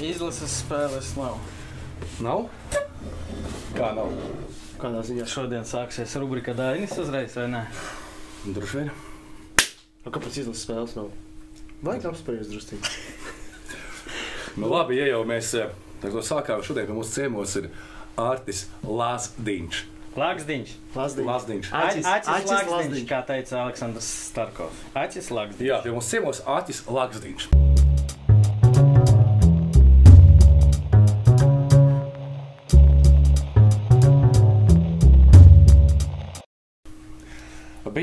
Izlases spēles nav. Nav? Kā nav? Kādā ziņā? Šodien sāksies rubrika Dainis uzreiz, vai ne? Droši vien. Nu, kāpēc izlases spēles nav? Vajag apspriest drusku. Nu, labi, ja jau mēs eh, kā sākām šodien, ka mūsu ciemos ir Artis Lāsdiņš. Lāksdiņš. Lazdiņš. Lāsdiņš. Acis, Acis acis Lāksdiņš, Lazdiņš. kā teica Aleksandrs Starkovs. Acis Lāksdiņš. Jā, pie mums ciemos Artis Lāsdiņš.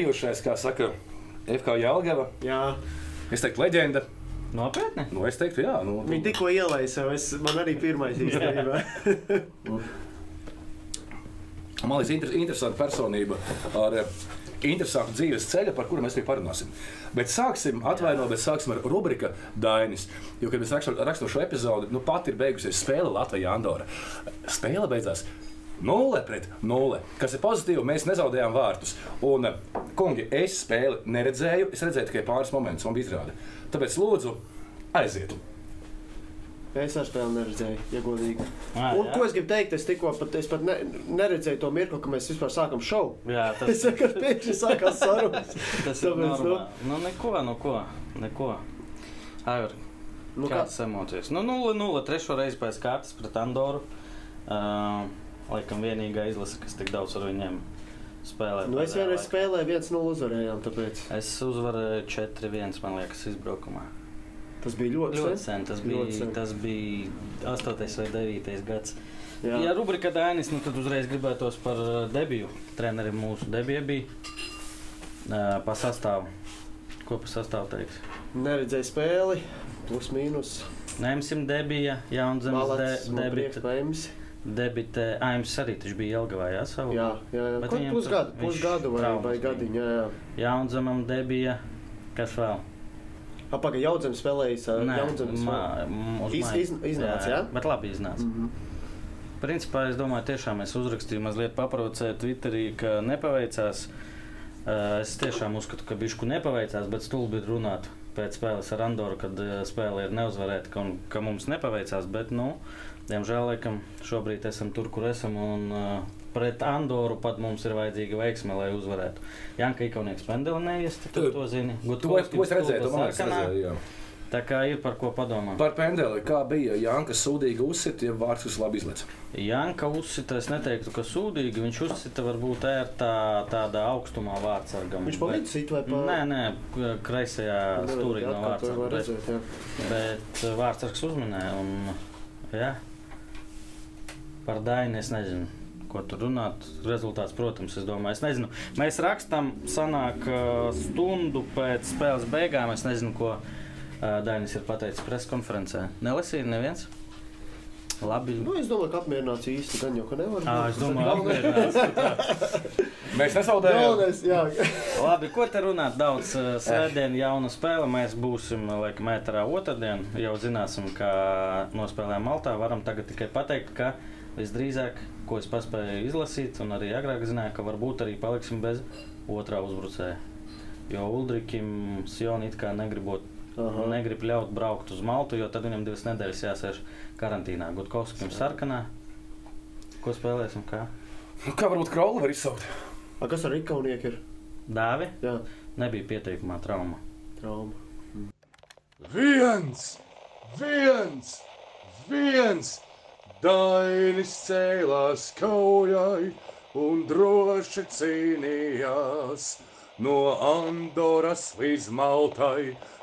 Bijušais, kā saka, FK Jālgava, Jā, es teiktu, leģenda. Nopietni? Nu, es teiktu, jā, nu, viņi tikko sev. Es, man arī pirmais īstenībā. Man liekas, inter, interesanta personība ar eh, interesantu dzīves ceļu, par kuru mēs arī parunāsim. Bet sāksim, atvainojiet, bet sāksim ar rubriku Dainis. Jo, kad mēs rakstam, rakstam šo epizodi, nu pat ir beigusies spēle Latvijā Andorra. Spēle beidzās. Nulle pret nulle. Kas ir pozitīvi, mēs nezaudējām vārtus. Un, eh, kungi, es spēli neredzēju. Es redzēju tikai pāris momentus, man bija izrāde. Tāpēc lūdzu, aiziet. Es ar spēli neredzēju, ja godīgi. Ā, Un jā. ko es gribu teikt, es tikko pat, es pat ne, neredzēju to mirkli, kad mēs vispār sākam šovu. Jā, tas, saku, ka pēkšņi sākās sarunas. tas ir Tāpēc, nu. Nu, neko, nu ko, neko. Aivar, Nu, kā, kādas emocijas? Nu, 0-0, trešo reizi pēc kārtas pret Andoru. Uh, laikam vienīgā izlase, kas tik daudz ar viņiem spēlē. nu, es vienreiz spēlēju, viens no uzvarējām, tāpēc Es uzvarēju 4-1, man liekas, izbraukumā. tas bija ļoti, Ļoti sen. tas Ļoti bija, sen. tas bija 8. vai 9. gads. Jā. Ja rubrika Dainis, nu tad uzreiz gribētos par uh, debiju. Trenerim mūsu debija bija uh, pa sastāvu. Ko pa sastāvu teiks? Neredzēju spēli, plus mīnus. Ņemsim debija, jaunzemes Malacis, de, man prieks debita. par jums. Debite, ā, jums arī bija Jelgavā, jā, savu? Jā, jā, jā. Viņam pusgadu, pusgadu vai, vai gadiņu, jā, jā. Jaunzemam debija, kas vēl? Apakaļ jaudzem spēlējis, jaudzem uz Iz- iz- iznāca, jā? Bet labi iznāca. Mm -hmm. Principā es domāju, tiešām es uzrakstīju mazliet paprovocēju Twitterī, ka nepaveicās. Es tiešām uzskatu, ka bišku nepaveicās, bet stulbi ir runāt pēc spēles ar Andoru, kad eh, spēle ir neuzvarēta, ka, ka mums nepaveicās. Bet, nu, diemžēl, laikam, šobrīd esam tur, kur esam. Un, eh, Pret Andoru pat mums ir vajadzīga veiksme, lai uzvarētu. Janka Ikaunieks pendeli neiesti, tu Tu- to zini. To, to es redzēju, to man liekas, redzēju. Jā. Tā kā ir par ko padomāt. Par pendeli, kā bija Janka sūdīga uzsita, ja vārds kas labi izlaiž. Janka uzsita, es neteiktu, ka sūdīgi. Viņš uzsita varbūt ērtā tādā augstumā vārdsargam. Viņš pa bet- vidu sit vai pa... Nē, nē, kreisajā stūrī no vārdsarga. Bet, redzēt, jā. bet uh, vārdsargs uzminēja. Un, jā, par Dainu es nezinu. Ko tur runāt? Rezultāts, protams, es domāju, es nezinu. Mēs rakstām, sanāk, uh, stundu pēc spēles beigām. Es nezinu, ko Dainis ir pateicis preskonferencē. Nelasīja neviens. Labi. Nu, es domāju, ka apmierināts īsti gan jau, ka nevar. Būt. es domāju, apmierināts. Mēs nesaudējām. Labi, ko te runāt? Daudz svētdienu, jauna spēle. Mēs būsim laikam ēterā otrdien. Jau zināsim, ka nospēlējām Maltā. Varam tagad tikai pateikt, ka visdrīzāk, ko es paspēju izlasīt, un arī agrāk zināju, ka varbūt arī paliksim bez otrā uzbrucēja. Jo Ulrikim Sjoni it kā negribot. Aha. Negrib ļaut braukt uz Maltu, jo tad viņam divas nedēļas jāsēž karantīnā. Gutkovskim sarkanā. Ko spēlēsim? Kā? Nu, kā varbūt krauli var izsaukt? A, kas ar Ikaunieku ir? Dāvi? Jā, Nebija pieteikumā trauma. trauma. Viens, viens, viens. Dainis cēlās kaujai un droši cīnījās. No Andoras līdz Maltai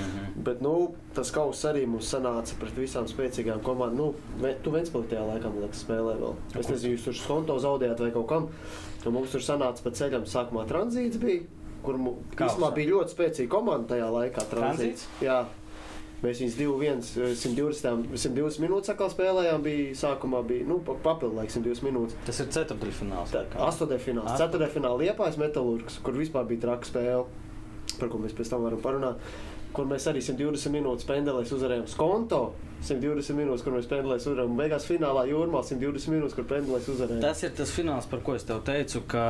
Mhm. Bet nu, tas kauss arī mums sanāca pret visām spēcīgām komandām. Nu, Ve- tu Ventspēlī tajā laikā, man liekas, spēlē vēl. Es nezinu, jūs tur skonto zaudējāt vai kaut kam. Un mums tur sanāca pa ceļam, sākumā tranzīts bija, kur īstenībā bija ļoti spēcīga komanda tajā laikā. Tranzīts. Jā, Mēs viņus 2-1, eh, 120, 120 minūtes atkal spēlējām. Bija, sākumā bija nu, pa- papildu laiks 120 minūtes. Tas ir ceturtdaļfināls. Astotdaļfināls, Astotdaļ- ceturtdaļfinālā liepais metālurgs, kur vispār bija traka spēle, par ko mēs pēc tam varam parunāt. Kur mēs arī 120 minūtes pendelēs uzvarējām Skonto, 120 minūtes, kur mēs pendelēs uzvarējām. Beigās finālā jūrmā 120 minūtes, kur pendelēs uzvarējām. Tas ir tas fināls, par ko es tev teicu, ka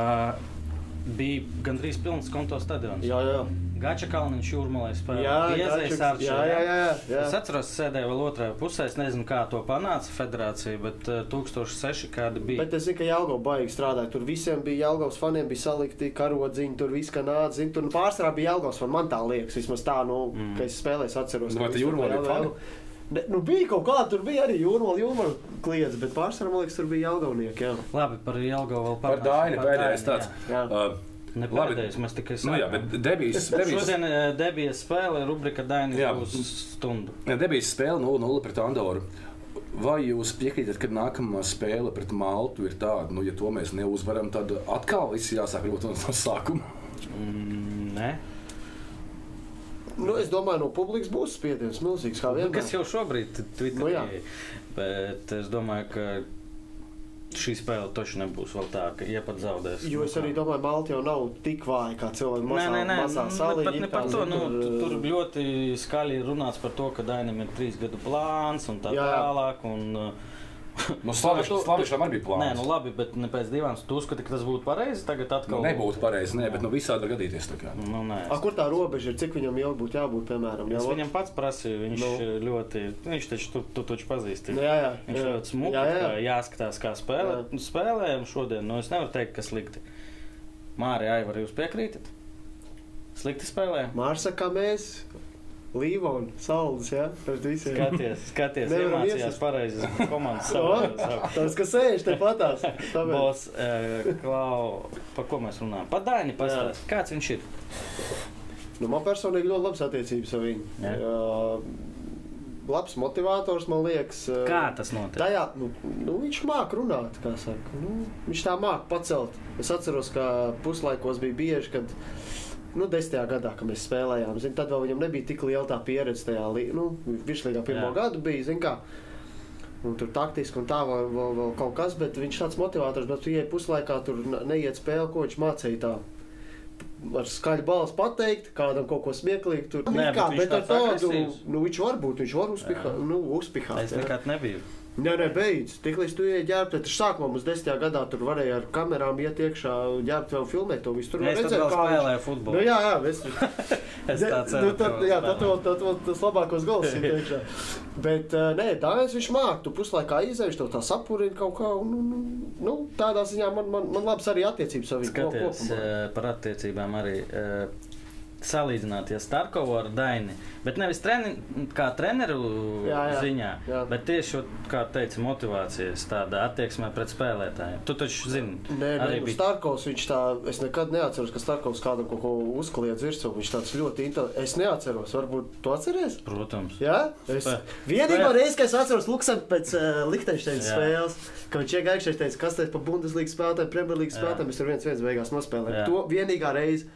bija gandrīz pilns konto stadions. Jā, jā. Gača Kalniņš jūrmalē spēlēja. Jā, Arčs, jā, jā, jā, jā. Es atceros, sēdēju vēl otrajā pusē. Es nezinu, kā to panāca federācija, bet uh, 1006 kādi bija. Bet es zinu, ka Jālgau baigi strādāja. Tur visiem bija Jālgaus faniem, bija salikti karodziņi, tur viss kā nāca. Zin, tur nu, pārsvarā bija Jālgaus fani. Man tā liekas, vismaz tā, nu, mm. ka es spēlēju, atceros. Nu, vai te bija fani? Jālgau- Ne, nu, bija kaut kāda, tur bija arī jūrmāla, jūrmāla kliedz, bet pārsvarā, man liekas, tur bija Jālgaunieki. Jā. Labi, par Jelgavu vēl Par Par pēdējais Daini, tāds. Jā. Uh, Ne Labi. pēdējais, mēs tikai nu jā, bet debijas, debijas, Šodien uh, debijas spēle, rubrika Daini Jā. būs stundu. debijas spēle 0-0 pret Andoru. Vai jūs piekrītat, ka nākamā spēle pret Maltu ir tāda, nu, ja to mēs neuzvaram, tad atkal viss jāsāk ļoti no sākuma? Mm, nē. Nu, es domāju, no publikas būs spiediens milzīgs, vienmēr. Kas jau šobrīd Twitterī. Nu jā. bet es domāju, ka šī spēle taču nebūs vēl tā, ka iepat zaudēs. Jo es arī domāju, Malta jau nav tik vāja kā cilvēki. Nē, Mazā, nē, nē, mazā nu, salī, pat ne par to. Nu, tur, tur, tur ļoti skaļi runāts par to, ka Dainam ir trīs gadu plāns un tā Jā, jā. tālāk. Un, uh, Nu, Tu- tu- Slavišam arī bija plāns. Nē, nu labi, bet ne pēc divām. Tu uzskati, ka tas būtu pareizi tagad Nu, atkal? nebūtu pareizi, nē, bet nu, visādi var gadīties. tā kā. Nu, nē. A, kur tā robeža ir? Cik viņam jau būtu jābūt, piemēram? Jau- viņam pats prasīju, viņš Nu. nu. ļoti, viņš taču, tu, tu taču pazīsti. Nu, jā, jā, Viņš jā. ļoti smuki Jā, jā. jāskatās, kā spēlē. Jā. Nu, Spēlējam šodien, nu es nevaru teikt, ka slikti. Mārija, Aivar, jūs piekrītat? Slikti spēlējam? Mārsa kā mēs, Saules, jā, pret visiem. Skaties, skaties, iemācījās pareizi komandas savu. Tas, kas sēž te patās. Bos, uh, Klau, par ko mēs runājam? Par Daini pastāst. Kāds viņš ir? Nu, man personīgi ļoti labas attiecības ar viņu. Jā. Labs motivators, man liekas. Kā tas notiek? Tajā, nu, nu, viņš māca runāt, kā saka. Nu, viņš tā māca pacelt. Es atceros, ka puslaikos bija bieži, kad nu, desmitajā gadā, kad mēs spēlējām, zin, tad vēl viņam nebija tik liela tā pieredze tajā nu, virslīgā pirmo Jā. gadu. Bija, zin, kā, Un tur taktiski un tā vēl, vēl, vēl kaut kas, bet viņš tāds motivators, bet tu ienāc puslaikā, tur ne- neiet spēle, ko viņš mācīja tā. Ar skaļu balsi pateikt, kādam kaut ko smieklīgu. Tur Nē, kā, bet bet ar tādu, nu, viņš var būt, viņš var uzpihāt. Nu, uzpihāt Es nekad nebiju. Nē, nē, beidz. Tiklīdz tu ienāc ģērbtē, tad sākumā mums desmitajā gadā tur varēja ar kamerām iet iekšā, ģērbt vēl filmēt to visu. Tur Es redzēju, vēl kā viņš- spēlēju Nu, futbolu. jā, jā, es, Es tā ceru, nu, tad, vēl jā, tad, spēlēju. tad, tad tas labākos gols ir iekšā. Bet, uh, nē, Dānis viņš māk, tu puslaikā izējuši to tā sapurina kaut kā. Un, nu, nu, tādā ziņā man, man, man labs arī attiecības ar viņu Skaties eh, par attiecībām arī. eh, Salīdzināt, ja Starkovu ar Daini, bet nevis treni, kā treneru Jā, jā. ziņā, Jā. bet tieši, kā teica, motivācijas tāda attieksme pret spēlētājiem. Tu taču zini, Nē, nē, arī nu, bija Starkovs, viņš tā, es nekad neatceros, ka Starkovs kādam kaut ko uzkliedz virsū. Viņš tāds ļoti inteliģents. Es neatceros, varbūt tu atceries? Protams. Jā, es vienīgā reize, kad es atceros Luksemu pēc uh, Liechtensteinas Jā. spēles, ka viņš iegājušies teica, kas tas ir pa Bundeslīgas spēlētājiem, Premjerlīgas spēlētājiem, mēs tur viens viens beigās nospēlējām. Jā. To vienīgā reize.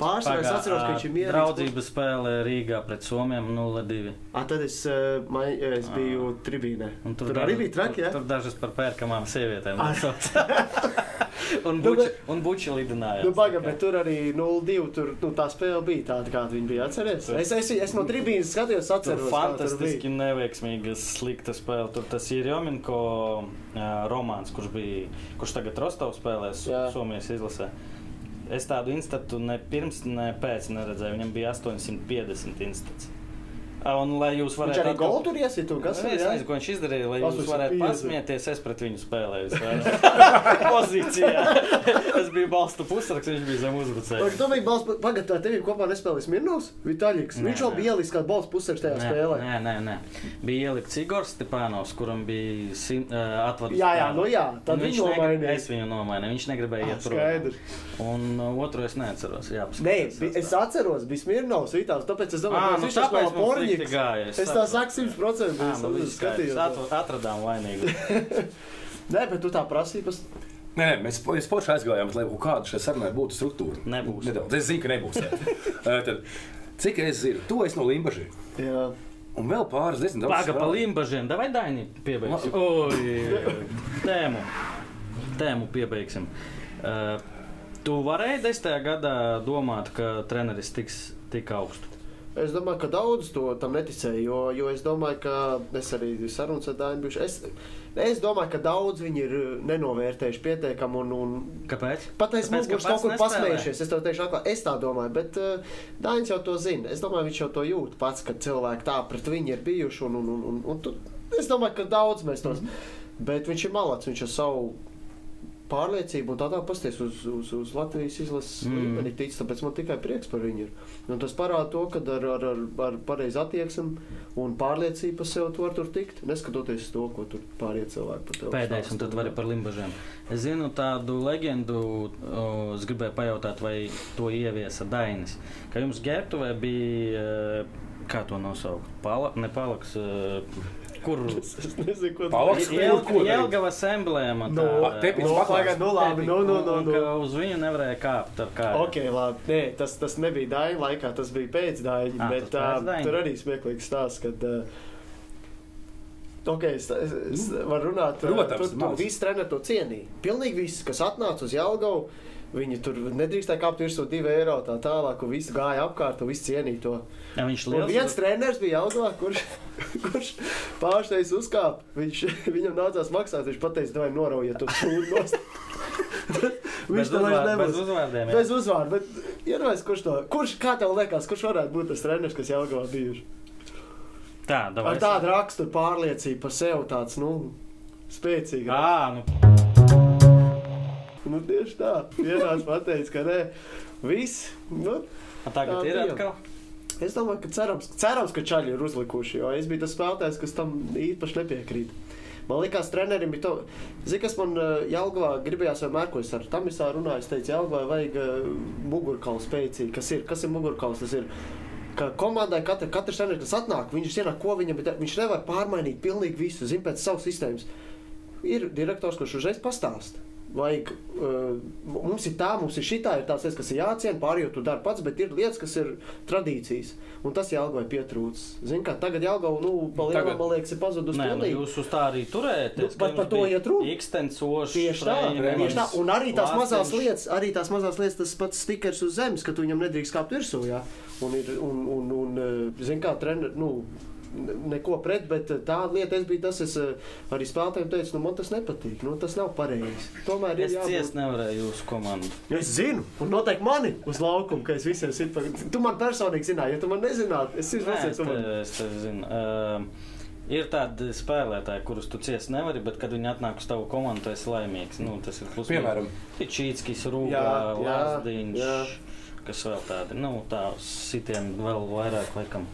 Pārsvarā es atceros, ka viņš ir mierīgs. Draudzības spēle Rīgā pret Somiem 0-2. A, tad es, mai, es biju tribīnē. Un Tur, tur arī bija traki, tur, jā? tur dažas par pērkamām sievietēm. Ah. nosauc. un Nu, buči, bet- un buči lidināja. Nu, baga, bet tur arī 0-2. Tur nu, tā spēle bija tāda, kāda viņa bija. Atceries? Es, es, es no tribīnes skatījos, Tur atceros. tur fantastiski bija. neveiksmīga, slikta spēle. Tur tas ir Jominko uh, romāns, kurš, bija, kurš tagad Rostovs spēlēs. Somijas izlasē. Es tādu institūtu ne pirms, ne pēc neredzēju. Viņam bija 850 institūts. Un, lai jūs Viņš varētu arī atkal- golu tur iesita. un Kas Nu, ir? Es jā? nezinu, ko viņš izdarīja, lai jūs 850. varētu pasmieties. Es pret viņu spēlēju. Pozīcijā. es biju balstu pusraksts, viņš bija zem uzbrucēja. Tu biji balss, pagaidi, tā tev kopā nespēlēja Mirnovs, Vitaļiks. Nē, Viņš nē. bija ieliks kā balss pusēks tajā spēlē. Nē, nē, nē. Bija ielikts Igors Stepānovs, kuram bija sim, uh, atvērts. Jā, jā, nu jā, tad viņš nomainīja. Es viņu nomainīju. Viņš negribēja Ah, iet prom. Un uh, otru es neatceros. Jā, Nē, es atceros, bija Smirnovs, Vitāls, tāpēc es domāju, ka nu viņš tas tāpēc slikti porņiks. gāja. Es tā saku 100%. Jā, es es viss skaidrs. skatījos. Atv- Atradām vainīgu. Nē, bet tu tā prasības. Nē, nē, mēs mēs poši aizgājām, lai kaut kāda šai sarunai būtu struktūra. Nebūs. Nedaudz. Es zinu, ka nebūs. Tad, cik es zinu, tu esi no Limbaģa. Un vēl pāris diezgan daudz. Paga pa strādā. limbažiem, vai Daini piebeigsim? Oi, tēmu. Tēmu piebeigsim. Uh, tu varēji desmitajā gadā domāt, ka treneris tiks tik augstu. Es domāju, ka daudz to tam neticēja, jo, jo es domāju, ka es arī sarunas ar Dāņu bijuši. Es, es domāju, ka daudz viņi ir uh, nenovērtējuši pietiekami un, un Kāpēc? Pat aiz ka muguras pats kaut kur pasmējušies. Es tev teikšu, atklāti, es tā domāju, bet uh, Dainis jau to zina. Es domāju, viņš jau to jūt pats, kad cilvēki tā pret viņu ir bijuši. Un, un, un, un, un tu, es domāju, ka daudz mēs tos. Mm -hmm. Bet viņš ir malacis, viņš ar savu pārliecību un tā tālāk pasties uz, uz, uz Latvijas izlases Mm. līmeni tic, tāpēc man tikai prieks par viņu ir. Un tas parāda to, ka ar, ar, ar, ar pareizu attieksmi un pārliecību par sevi tu vari tur tikt, neskatoties uz to, ko tur pārējie cilvēki par tevi Pēdējais, un tad vari par limbažiem. Es zinu tādu leģendu, o, es gribēju pajautāt, vai to ieviesa Dainis. Ka jums ģērbtuvē bija, eh, kā to nosaukt, Pala, ne palaks, eh, kur Es nezinu, ko kur darīt? Jelgavas emblēma. Nu, tā, Nu, paklāts. pagaid, nu labi, nu, nu, nu, Un nu. ka Uz viņu nevarēja kāpt ar kāju. Ok, labi. Nē, tas, tas nebija Daina laikā, tas bija pēc Daina. Ah, Bet tas pēc uh, tur arī smieklīgs stāsts, kad. Uh, Ok, es, es, es varu runāt. Tur, tur māc. visi treneri to cienīja. Pilnīgi visi, kas atnāca uz Jālgavu, viņi tur nedrīkstēja kāpt virsū divi eiro tā tālāk, un visi gāja apkārt, un visi cienīja to. Ja viņš Un liels, viens treneris bija Jālgavā, kurš, kurš pārsteidz uzkāpa. Viņš, viņam nācās maksāt, viņš pateica, vai noraujiet to sūdu Viņš to vairs uzvār, bez uzvārdiem. jā. Bez uzvārda, bet iedomājieties, kurš to, kurš, kā tev liekas, kurš varētu būt tas treneris, kas Jālgavā bijuši? Tā, davai. Ar tādu raksturu pārliecību par sevi tāds, nu, spēcīgs. Nu, tieši tā. Vienāds pateicis, ka nē, viss. Nu, tagad Tā ir bija. atkal. es domāju, ka cerams, cerams, ka čaļi ir uzlikuši, jo es biju tas spēlētājs, kas tam īpaši nepiekrīt. Man liekas, trenerim bija to, zini, kas man uh, Jālgavā gribējās vienmēr, ko es ar Tamisā runāju, es teicu, Jālgavā vajag uh, mugurkaulu spēcīgi. Kas ir, kas ir mugurkauls? Tas ir, ka komandai katra, katrs treneris, kas atnāk, viņš zina, ko viņam ir, viņš nevar pārmainīt pilnīgi visu, zina pēc savas sistēmas. Ir direktors, kurš uzreiz pastāsta. Vajag, uh, mums ir tā, mums ir šī tā, ir tās lietas, kas ir jāciena, pārējo tu dari pats, bet ir lietas, kas ir tradīcijas. Un tas Jālgavai pietrūcis. Zini, kā tagad Jālgava, nu, palielināt, Tagad- man liekas, ir pazudus Nē, nu, pilnīgi. jūs uz tā arī turēties. Nu, bet par to iet runa. Ikstensoši. Tieši tā, tieši tā. Un arī tās mazās lietas, arī tās mazās lietas, tas pats stikers uz zemes, ka tu viņam nedrīkst kāpt virsū. Jā. Un, ir, un, un, un eh, zin kā treneris, nu, neko pret, bet eh, tā lieta es biju tas, es eh, arī spēlētājiem teicu, nu, man tas nepatīk, nu, tas nav pareizi. Tomēr ir Es jābūt. ciest nevarēju jūsu komandu. Es zinu, un noteikti mani uz laukumu, ka es visiem par- Tu man personīgi zināji, ja tu man nezinātu, es Nē, zinu, es, man. es te zinu. Uh, Ir tādi spēlētāji, kurus tu ciest nevari, bet, kad viņi atnāk uz tavu komandu, tu esi laimīgs. Nu, tas ir plus Piemēram, Čītskis, jā, Lāsdiņš, jā. kas vēl tādi. Nu, tā sitiem vēl vairāk laikam.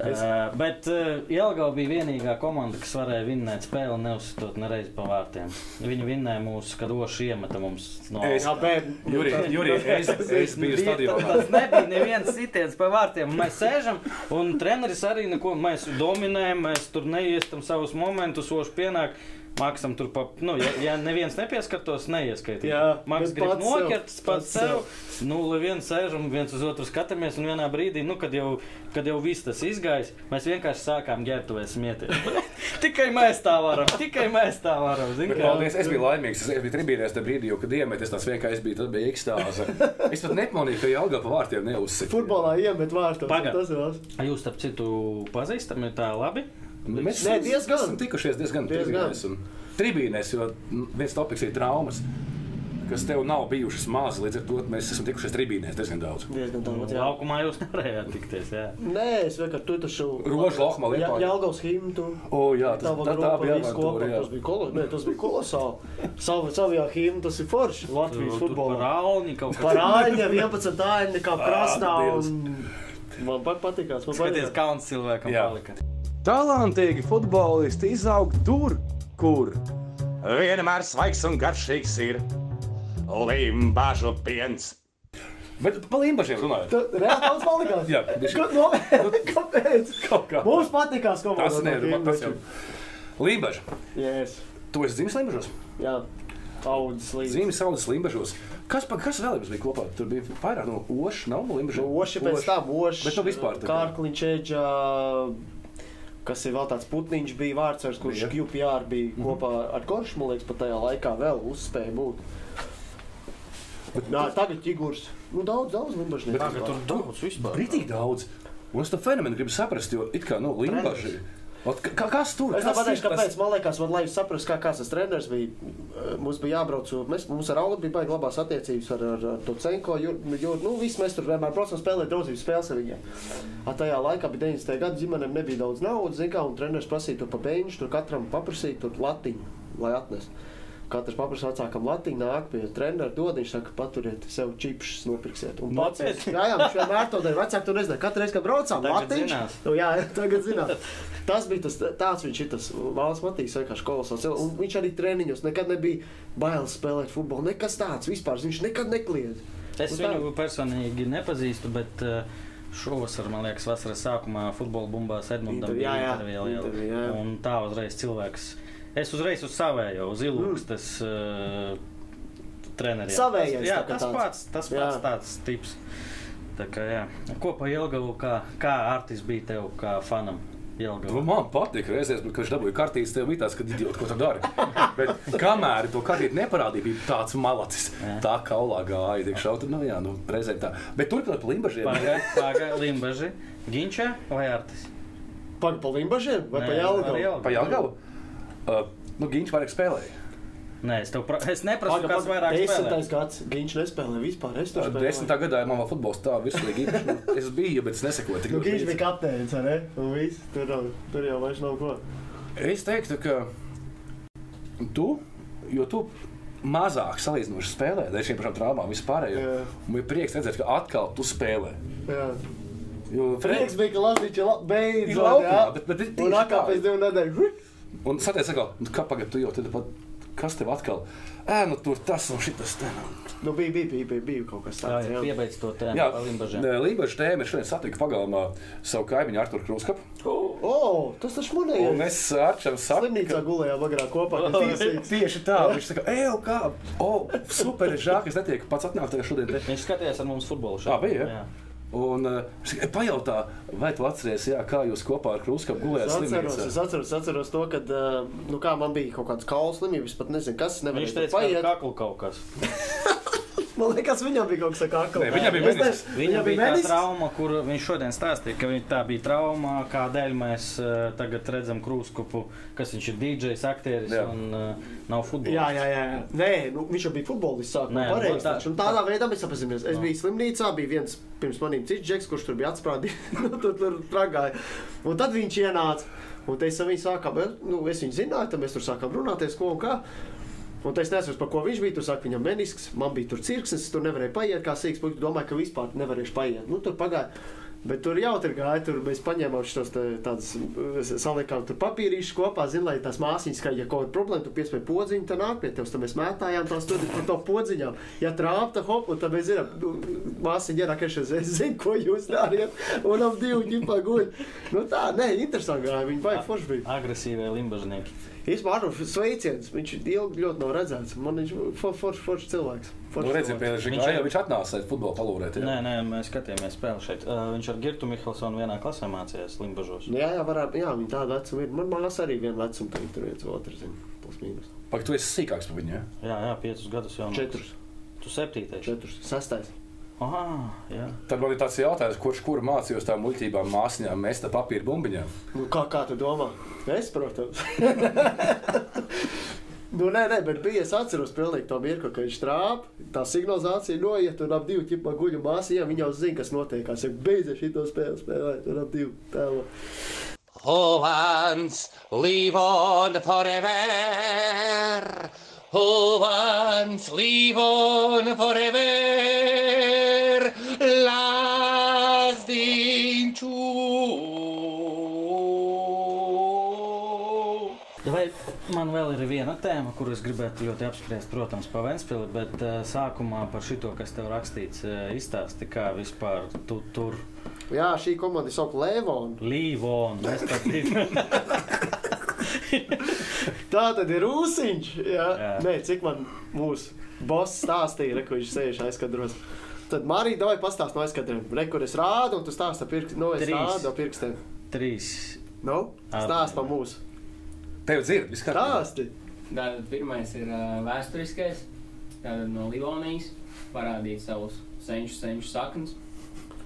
Es- Uh, bet uh, Jelgava bija vienīgā komanda, kas varēja vinnēt spēli, neuzsitot nereiz pa vārtiem. Viņi vinnēja mūsu, kad Oši iemeta mums no Es- Jā, bet. Jurij, Jurij, es, es biju Bija- stadionā. Tas nebija neviens sitiens pa vārtiem. Mēs sēžam, un treneris arī neko. Mēs dominējam, mēs tur neiestam savus momentus, oši pienāk. Maksam tur pa, nu, ja, ja neviens nepieskartos, neieskaitīt. Jā, Maks grib pats sev, nokert pats pats sev. Nu, lai viens sēžam, viens uz otru skatāmies, un vienā brīdī, nu, kad jau, kad jau viss tas izgājis, mēs vienkārši sākām ģērbtuvēs smieties. tikai mēs tā varam, tikai mēs tā varam. zini Bet, paldies, es biju laimīgs. Es biju tribīnēs tajā brīdī, jo, kad iemetis tas vienkārši bija, tas bija ekstāze. Es pat nepamanīju, ka Jālgā pa vārtiem neuzsita. Futbolā iemet vārtos. Pagad. Tas ir valsts. Jūs, starp citu, pazīstami tā labi? Mēs Nē, diezgan. esam tikušies diezgan tribīnēs. un- Tribīnēs, jo viens topiks ir traumas, kas tev nav bijušas mazas. Līdz ar to mēs esam tikušies tribīnēs diezgan daudz. Diezgan daudz. jā. Laukumā jūs nevarējāt tikties. Jā. Nē, es vienkārši tur taču. Rožu lohma Jā, Liepāja. Jālgaus himtu. O, jā, tas, tā, tā bija avantūra. jā. Tas bija, kolo, ne, tas bija kolosāli. Savu, savajā himnu tas ir forši. Latvijas futbolā. Par Alni kaut kā. Par āļņa 11 āļņa kā krasnā. Dievs. Un... Man pat patīkās. Man Skaties, patīkās. kauns cilvēkam Jā. palika. Talantīgi futbolisti izaug tur, kur vienmēr svaigs un garšīgs ir limbažu piens. Bet par limbažiem runājot. Tu reāli daudz palikās? Jā. Ko, no, kāpēc? Kaut kā. Mums patīkās. Tas nē, man tas jau. Limbaži. Yes. Tu esi dzimis limbažos? Jā. Audzis līdzi. Zīmes saudas limbažos. Kas, pa- kas vēl jums bija kopā? Tur bija vairāk no oša, nav no limbažiem. Nu, Oši pēc tam, oši. Bet nu vispār Kārkliņš, Eģa, kas ir vēl tāds putniņš, bija vārds, kurš Bija. QPR bija kopā ar Koršu, man liekas, pat tajā laikā vēl uzspēja būt. Nā, tagad ķigurs. Nu, daudz, daudz limbažnieku. Tagad tur daudz vispār. Brītīgi daudz. Un es to fenomenu gribu saprast, jo it kā, nu, Limbaži. Ot, ka- Kas tur Es ir tas- kāpēc. Man liekas, man, lai saprastu, kā kāds tas treneris bija. eh, Mums bija jābrauc, mēs, mums ar Aulu bija baigi labās attiecības ar, ar, ar to Cenko. Jo, nu, visi mēs tur vienmēr braucam spēlēt draudzības spēles ar viņiem. A, tajā laikā bija 90. gada ģimenēm nebija daudz naudas, zin kā, un treneris prasīja tur pa beņģu, tur katram paprasīja tur latiņu, lai atnes. Katrs paprasa vecākam latiņu, nāk pie trenera, dod, viņš saka, paturiet sev čipšus, nopirksiet. Un pats, jā, jā, viņš vienmēr to dara. Vecāki to nezināja. Katru reizi, kad braucām, latiņš. Nu, jā, tagad zināt. Tas bija tas, tāds viņš ir. Tas Vāls Matīs vienkārši kolosāls. Un viņš arī treniņos nekad nebija bailes spēlēt futbolu. Nekas tāds vispār. Viņš nekad nekliedz. Es tā. viņu personīgi nepazīstu, bet uh, šovasar, man liekas, vasaras sākumā futbola bumbās Edmundam Interviju, jā, jā. liela. Interviju, jā. Un tā uzreiz cilvēks. Es uzreiz uz savējo, uz ilūgstas uh, treneriem. Savējais Jā, tas tāds. pats, tas Jā. pats tāds tips. Tā kā jā. Ko pa Jelgavu, kā, kā artis bija tev, kā fanam? Nu, Jelgavu. man patīk, reizēs, kad viņš dabūja kartītes, tev bija tāds, ka idiot, ko tu dari. Bet kamēr to kartīti neparādīja, bija tāds malacis. Jā. Tā kaulā gāja, tiek šauta, nu jā, nu, reizēm tā. Bet turpinot par limbažiem. Pagaid, pagaid, Limbaži, Ginčā vai Artis? Pagaidām, pa limbažiem vai Nē, pa Jelgavu? Jelgavu. Pa Jāgavu? Uh, nu, Giņš vairāk spēlēja. Nē, es, tev pra... es neprasu, kas vairāk spēlē. Desmitais gads. Viņš nespēlē vispār. Es tur spēlēju. Desmitā gadā man vēl futbols tā vislīgi. Es biju, bet es nesekoju tik Nu, viņš bija kapteinis, vai ne? Un viss. Tur, tur jau vairs nav ko. Es teiktu, ka tu, jo tu mazāk salīdzinoši spēlē, dēļ šiem pašām traumām vispārējo. Jā. Man ir prieks redzēt, ka atkal tu spēlē. Jā. Jo Prieks bija, ka Latvijas ir beidzot. Ir laukumā, jā. bet- bet ir Un tieši atkal tā. pēc divu nedēļu. Un saties, atkal, nu, kā pagaidi, tu jau tad pat, kas tev atkal? Ē, nu tur tas un šitas. te, nu. Nu, bija, bija, bija, bija, bija kaut kas Tā tāds. ir jā. piebeidz to tēmu Jā, par Limbažiem. Lībaža tēma ir šodien satika pagalmā savu kaimiņu Arturu Kruskapu. O, tas taču Un manējais. es Arčam saku, Slimnīcā gulējām agrāk kopā. kas tīsīgs. Tieši tā, viņš saka, ej, kā, o, super, žēl, ka es netieku pats atnākt šodien. Te. Viņš skatījās ar mums futbolu. Tā bija, ja? Un uh, viņš saka, "Ej, pajautā, vai tu atceries, jā, kā jūs kopā ar Kruskapu Es gulējāt atceros, slimnīcā? es atceros, es atceros to, ka nu, kā man bija kaut kāds kaula slimības, pat nezinu, kas Viņš teica, ka paiet. kaklu kaut kas. Man liekas, viņam bija kaut kas tāds - Nē, viņam bija menisks. Viņam bija tā trauma, kur viņš šodien stāstīja, ka viņa tā bija trauma, kādēļ mēs uh, tagad redzam Krūskopu, kas viņš ir DJs, aktieris Jā. un uh, nav futbols. Jā, jā, jā. Nē, nu, viņš jau bija futbolists. Nē, Pareizi, nu, tā- taču. Un tādā veidā mēs apzināmies. Es No. biju slimnīcā, bija viens pirms maniem cits džeks, kurš tur bija atsprādījis. nu, tur tur tragāja. Un tad viņš ienāca. Un te es viņu sākām, nu, es viņu zināju, tad mēs tur sākām runāties, ko un kā. Un es nezinu, par ko viņš bija. Tur saka, viņam menisks, man bija tur cirksnis, es tur nevarēju paiet, kā sīks puisis. Domāju, ka vispār nevarēšu paiet. Nu, tur pagāja. Bet tur jau tur gāja, tur mēs paņēmām šos tādus, salikām tur papīrīšus kopā, zin, lai tās māsīņas, ka, ja kaut kāda problēma, tu piespēj podziņu, tad nāk pie tevis, tad mēs mētājām tās tur par to podziņām. Ja trāpta, hop, un tad mēs zinām, māsīņa akašies, es zinu, ko jūs dariet, un ap divu ģipā guļ. Nu tā, nē, interesanti gāja, viņi baigi forši bija. Agresīvie limbažnieki. Arnolds, sveiciens, viņš ilgi ļoti nav redzēts, man viņš for, forši, forši cilvēks. Nu, Forši redziet, cilvēks. Viņš ir- jau viņš atnāca aiz futbola palūrēt. jā. Nē, nē, mēs skatījāmies spēli šeit. Uh, viņš ar Girtu Mihelsonu vienā klasē mācījās Limbažos. Nu, Jā, jā, varētu, jā, viņi tāda vecuma ir. Man māsā arī viena vecuma, tad tur viens otrs, zina, plus mīnus. Pak, tu esi sīkāks par viņu, ja? Jā, jā, piecus gadus jau. Četrus, Tu septītais. četrus, sastais. Ah, jā. Tad man ir tāds jautājums, kurš kuru mācījos tām muļķībām, māsņām, mest ar papīra bumbiņām. Nu, kā, kā tu domā? Es, protams. nu, nē, nē, bet bija. Es atceros pilnīgi to mirkli, kad viņš trāpa. Tā signalizācija noiet, un ap divu ķipa guļu māsījām. Viņa jau zina, kas notiekās. Ja beidzot šito spēli spēlēt, un ap divu tēlu. Hovans, live on forever. Hovans, live on forever. Lasting true. Vai man vēl ir viena tēma, kuru es gribētu ļoti apspriest, protams, par Vēnspili, bet uh, sākumā par šito, kas tev rakstīts, uh, izstāsti, kā vispār tu tur Jā, šī komanda ir saucama Levona. līvon, mēs pat Tā tad ir Rūsiņš. Jā. Jā. Nē, cik man mūsu boss stāstīja, re, ko viņš sēž aizkadros. Tad Marija, davai pastāst no aizkadriem. Re, kur es rādu, un tu stāsti ar pirkstiem. No, es Trīs. rādu ar pirkstiem. trīs Nu, stāst par mūsu. Tev dzird, viss kārtībā. Stāsti! Tātad pirmais ir uh, vēsturiskais, tātad no Livonijas, parādīt savus senču, senču saknes.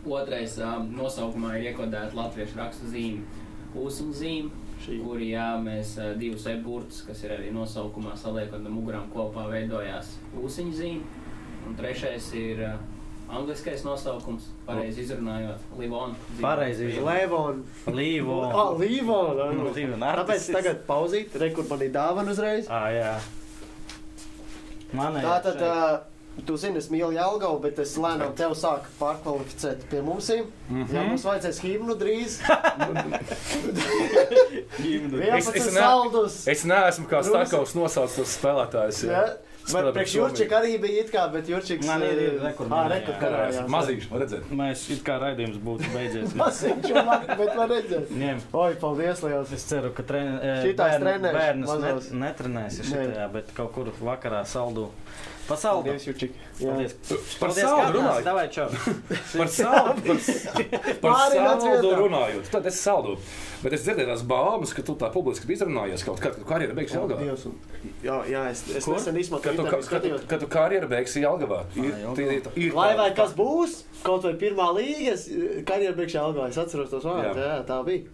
Otrais um, nosaukumā ir iekodēta latviešu raksta zīme, ūsuņu zīme, Šī. kur jā, mēs divus e-burtus, kas ir arī nosaukumā saliekot ar mugurām kopā, veidojās ūsuņu zīme. Un trešais ir angliskais nosaukums, pareizi izrunājot, Livona. Pareizi izrunājot. Līvo. Ah, Līvona! Nu, Līvona, Tāpēc tagad pauzīt, re, kur man ir dāvana uzreiz. Ah, jā. Man ir. Tātad, uh, tu zini, es mīlu Jelgavu, bet es lēnām tev sāku pārkvalificēt pie mums. Mm Mhm. -hmm. Jā, mums vajadzēs himnu drīz. Es- 11 es ne-. Es neesmu kā Stakovs nosaucis tos spēlētājus. Jā. Spēlē Bet priekš. Jurčika arī bija it kā, bet Jurčiks... Man ir- eh, rekord ā, manā, rekord jā. karā, jā. Mazīši, var redzēt. Mēs it kā raidījums būtu beidzies. Labi, bet var redzēt. Ņem. Oi, paldies, liels. Es ceru, ka tren, e, Šitās bērn, mazos. net, netrenēsi Nē. šitajā, bet kaut kur vakarā saldu. Pa saldu. Paldies, Jurčik. Jā. Paldies. Par saldu ka runājot. Davai, čau. Par saldu, par, saldu runājot. Tad es saldu. Bet es dzirdēju tās baumas, ka tu tā publiski izrunājies kaut kad, kad tu karjeru beigsi Jelgavā. Jā, jā, es, es nesen izmantoju Kad tu, interviju kad, tu, skatījos. kad tu karjeru beigsi Jelgavā. Ir, ir, ir, Lai vai kas būs, kaut vai pirmā līga, es karjeru beigšu Jelgavā. Es atceros tos vārdus, Jā. jā, tā bija.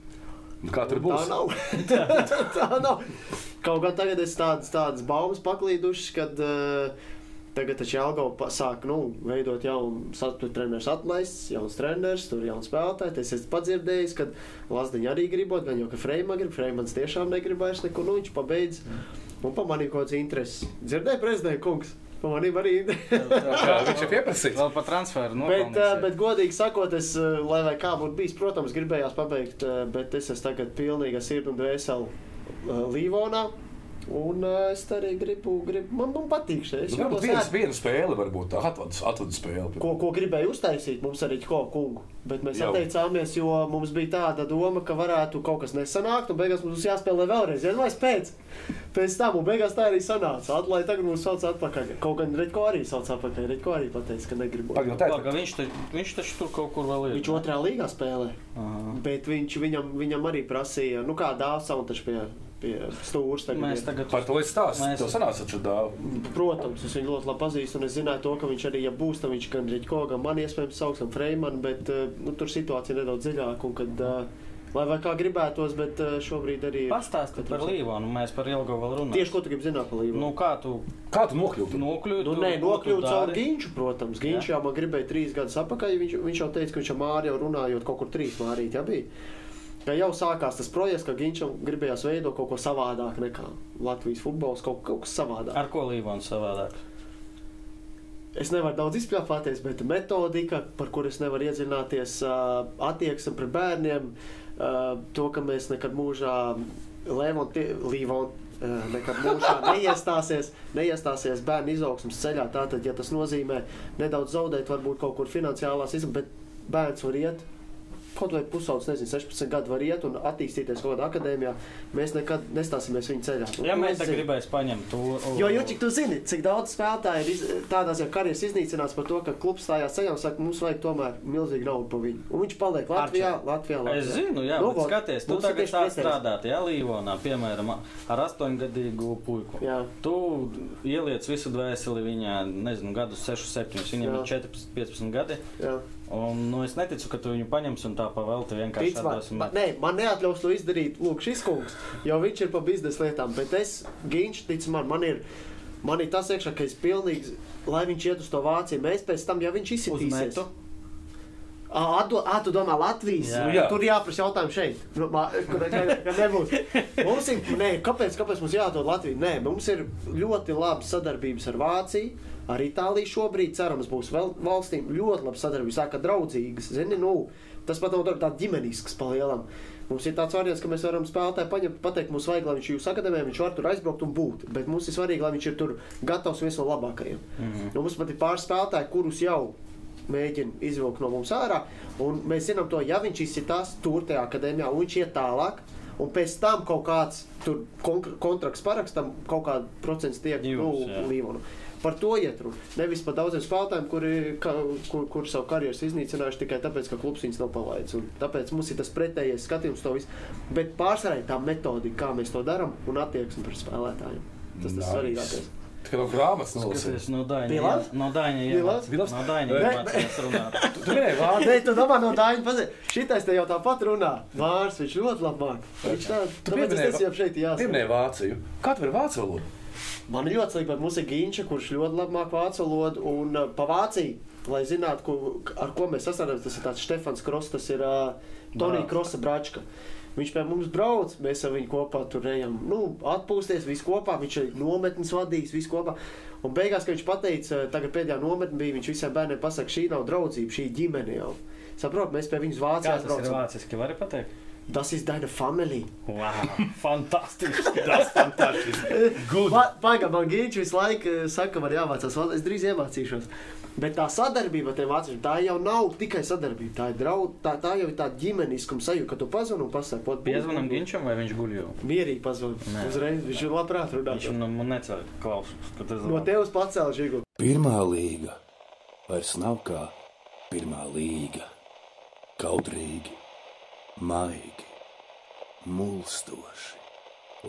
Kā tur būs? Tā nav. tā, tā nav. Kaut gan tagad es tādas, tādas baumas paklīdušas, kad uh, tagad taču Jelgava pa- sāk, nu, veidot jaunu saturu treneris atlaists, jauns treneris, tur jauns spēlētājs. Es esmu padzirdējis, ka Lazdiņa arī gribot, gan jau, ka Freima grib, Freimans tiešām negrib vairs neko, nu, viņš pabeidz. Un pamanīja kaut kāds intereses. Dzirdēja prezidenta kungs? Pamanīja arī Jā, viņš ir pieprasīts. Vēl pa transferu Bet, nopelnīsies. bet, godīgi sakot, es, uh, lai vai kā būtu bijis, protams, gribējās pabeigt, uh, bet es esmu tagad pilnīgi sirdi un dvēseli Līvonā. Un uh, es arī gribu, gribu man, man patīk šeit. Es Nu, Varbūt ērti. viena spēle, varbūt tā atvadu, atvadu spēle. Ko, ko gribēju uztaisīt, mums arī ko kungu. Bet mēs Jau. atteicāmies, jo mums bija tāda doma, ka varētu kaut kas nesanākt, un beigās mums jāspēlē vēlreiz. Ja vai pēc, pēc tam, un beigās tā arī sanāca. Atlai tagad mums sauc atpakaļ. Kaut gan Redko arī sauc atpakaļ. Redko arī pateica, ka negribu. Pagaid, tā ir. Paga, viņš, taču, viņš taču tur kaut kur vēl ir. Viņš otrā līgā spēlē. Aha. Bet viņš viņam, viņam arī prasīja, nu, kā dāvā un taču pie, pie stūra. tagad Mēs ir. tagad Par to es stāstu. Mēs- Tev sanāca taču dāvā. Protams, es viņu ļoti labi pazīstu, un es zināju, to, ka viņš arī, ja būs, tad viņš gan Rīgko, gan man iespējams sauks, gan Freimanu, bet eh, nu, tur situācija nedaudz dziļāka. un Kad, eh, lai vai kā gribētos, bet eh, šobrīd arī. pastāstīt par Līvonu. Mēs par Ilgu vēl runājam. Tieši ko tu gribi zināt par Līvu? Nu, kā tu Kā tu nokļūti? nokļūti? Nu, tur, nē, ko tu nokļūt caur? Ginču, protams. Ginču jau man gribēja trīs gadus atpakaļ. Viņš, viņš jau teica, ka viņš ar Māri jau runājot kaut kur trīs mārīt. Ja bija. Ka jau sākās tas projekts, ka Ginčam gribējās veidot kaut ko savādāk nekā Latvijas futbols, kaut, kaut kas savādāk. Ar ko Līvons savādāk? Es nevaru daudz izpļāpāties, bet metodika, par kuru es nevaru iedziļināties, ā, attieksme pret bērniem, to, ka mēs nekad mūžā Līvonu nekad mūžā neiestāsies, neiestāsies bērnu izaugsmas ceļā. Tātad, ja tas nozīmē nedaudz zaudēt, varbūt kaut kur finansiālās izmaksas, bet bērns var iet. Kaut vai pusaudzis, nezinu, 16 gadu var iet un attīstīties kaut kādā akadēmijā. Mēs nekad nestāsimies viņa ceļā. Ja mēs es tā zinu. gribēs paņemt to. Jo, Jučik, tu zini, cik daudz spēlētāju ir iz, tādās jau karjeras iznīcināts par to, ka klubs stājās ceļā un saka, mums vajag tomēr milzīgu naudu par viņu. Un viņš paliek Latvijā, Latvijā. Latvijā. Es zinu, jā, Nu, skaties, tu tagad pretējs. strādāt, jā, Līvonā, piemēram, ar astoņgadīgu puiku. Jā. Tu ieliec visu dvēseli viņā, nezinu, gadus 6, 7, viņam Jā. ir 14, 15 gadi. Jā. Un, nu, es neticu, ka tu viņu paņemsi un tā pavelti vienkārši Tic man, nē, man neatļaus to izdarīt. Lūk, šis kungs, jo viņš ir pa biznesa lietām. Bet es, Ginčs, tic man, man ir, man ir tas iekšā, ka es pilnīgi, lai viņš iet uz to Vāciju, mēs pēc tam, ja viņš izsitīsies. atdo- ā, tu domā Latvijas? Jā. Jā. Tur jāprasa jautājumu šeit. Nu, Kur nebūs. Mums ir, nē, kāpēc, kāpēc mums jādod Latvija? Nē, mums ir ļoti laba sadarbības ar Vāciju. Ar Itāliju šobrīd, cerams, būs vēl valstīm ļoti laba sadarbība. Sāka draudzīgas. Zini, nu, tas pat nav tā ģimenisks palielam. Mums ir tāds variants, ka mēs varam spēlētāju paņemt, pateikt, mums vajag, lai viņš jūsu akadēmijā, viņš var tur aizbraukt un būt. Bet mums ir svarīgi, lai viņš ir tur gatavs viens no labākajiem. Mm -hmm. nu, mums pat ir pāris spēlētāji, kurus jau mēģina izvilkt no mums ārā. Un mēs zinām to, ja viņš izsitās tur tajā akadēmijā un viņš iet tālāk. un pēc tam kaut kāds kontrakts parakstam, kaut kāda procents tiek nu, Jūs, jā. līvonu. Par to iet runa. Nevis par daudziem spēlētājiem, kuri, ka, kur, kur savu karjeru iznīcinājuši tikai tāpēc, ka klubs viņus nav palaidis. Un Tāpēc mums ir tas pretējais skatījums, to visu. Bet pārsvarā tā metodika, kā mēs to darām, un attieksme pret spēlētājiem. Tas ir tas Nice. svarīgākais. Tā kā no grāmatas nolasīja. Skaties, no labs? No labs? No runāt. Tu minēji vārdu. Nē, tu domā no Dāņa pazīt. Šitais te jau tāpat runā. Vārds, viņš ļoti labi māk. Viņš tā, Tu tāpēc pieminēji es jau šeit jāsaka. Pieminēji Vāciju. Kā tu vari vācu valodu? Man ļoti svarīgi, mums ir Ginča, kurš ļoti labi māk vācu valodu un uh, pa Vāciju. Lai zinātu, ko, ar ko mēs sastāvamies, tas ir tāds Stefans Kross, tas ir uh, Tonija. Krosa bračka. Viņš pie mums brauc, mēs ar viņu kopā tur ejam, nu, atpūsties, visu kopā. Viņš ir nometnes vadījis, visu kopā. Un beigās, kad viņš pateica, tagad pēdējā nometne bija, viņš visiem bērniem pasaka, šī nav draudzība, šī ir ģimene jau. Saprot, mēs pie viņus Kā Vācijā tas ir vāciski, vari pateikt? Tas ir Daina Family. Wow, fantastiski. Tas fantastiski. Good. Pagaidām, man Gīčs visu laiku eh, saka, ka man jāmācās. Es drīz iemācīšos. Bet tā sadarbība ar tiem vāciešiem, tā jau nav tikai sadarbība. Tā, ir draud, tā, tā jau ir tāda ģimeniskuma sajūta, ka tu pazvani un pasaki, ko Piezvanam Ginčam vai viņš guļ jau? Mierīgi pazvani. Uzreiz viņš ir labprāt runāt. Viņš man nu, necer klausus. ka tas No tevis pacēl žigu. Pirmā līga vairs nav kā pirmā līga. Kautrīgi, maigi, mulstoši.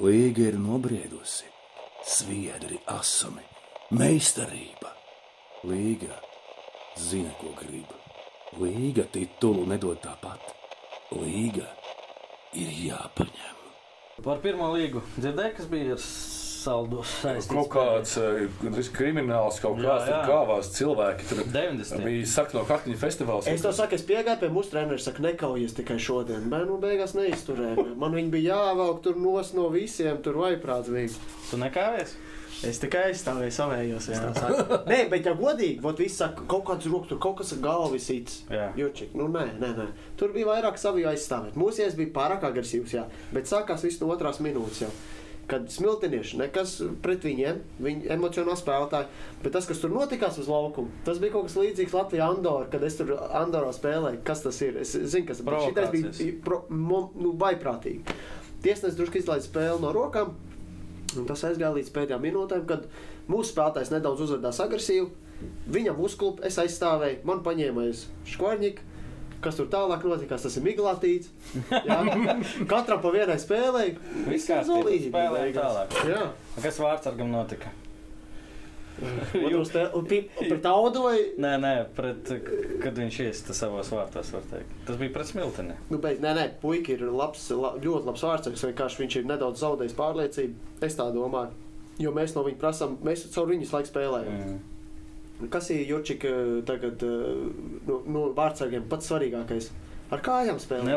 Līga ir nobriedusi, sviedri asumi, meistarība. Līga zina, ko grib. Līga titulu nedod tāpat. Līga ir jāpaņem. Par pirmo līgu dzirdēju, kas bija ar saldu saistīts. Kaut kāds eh, gandrīz krimināls, kaut Jā, kāds tur jā. kāvās cilvēki. Tur 90. bija sakta no kartiņa festivāls. Es to saku, es piegāju pie mūsu treneris, saka, nekaujies tikai šodien. Bet, nu, beigās neizturēju. Man viņi bija jāvelk tur nos no visiem, tur vaiprāts bija. Tu nekāvies? Es tikai aizstāvēju savējos. es tā saku. Nē, bet ja godīgi, vot viss saka, kaut kāds rokas, tur kaut kas ar galvu sīts. Jā. Jučik, nu nē, nē, nē. Tur bija vairāk savu aizstāvēt. Mūsies bija pārāk agresīvs, jā. Bet sākās viss no otrās minūtes jau. Kad smiltinieši, nekas pret viņiem, viņi emocionāli spēlētāji, bet tas, kas tur notikās uz laukuma, tas bija kaut kas līdzīgs Latvijā Andorā, kad es tur Andorā spēlēju. Kas tas ir? Es zinu, kas tas bija. Šitais bija pro, mo, nu, vaiprātīgi. Tiesnesis drusku izlaiž spēli no rokām, Un tas aizgāja līdz pēdējām minūtēm, kad mūsu spēlētājs nedaudz uzvedās agresīvi. Viņam uzklupa, es aizstāvēju, man paņēma aiz škvarņika. Kas tur tālāk notikās, tas ir miglātīts. Katram pa vienai spēlei. Viss kārtībā, spēlējam tālāk. Jā, Kas vārdsargam notika? un pret audu vai... Nē, nē, pret, kad viņš iesta savos vārtos, var teikt. Tas bija pret smilteni. Nu, bet, nē, nē, puika ir labs, la, ļoti labs vārdsargs. Vienkārši viņš ir nedaudz zaudējis pārliecību. Es tā domāju. Jo mēs no viņa prasām, mēs caur viņu laiku spēlējam. Mm. Kas ir Jurčika tagad eh, nu, nu, vārdsargiem pats svarīgākais? Ar kājām spēlēt.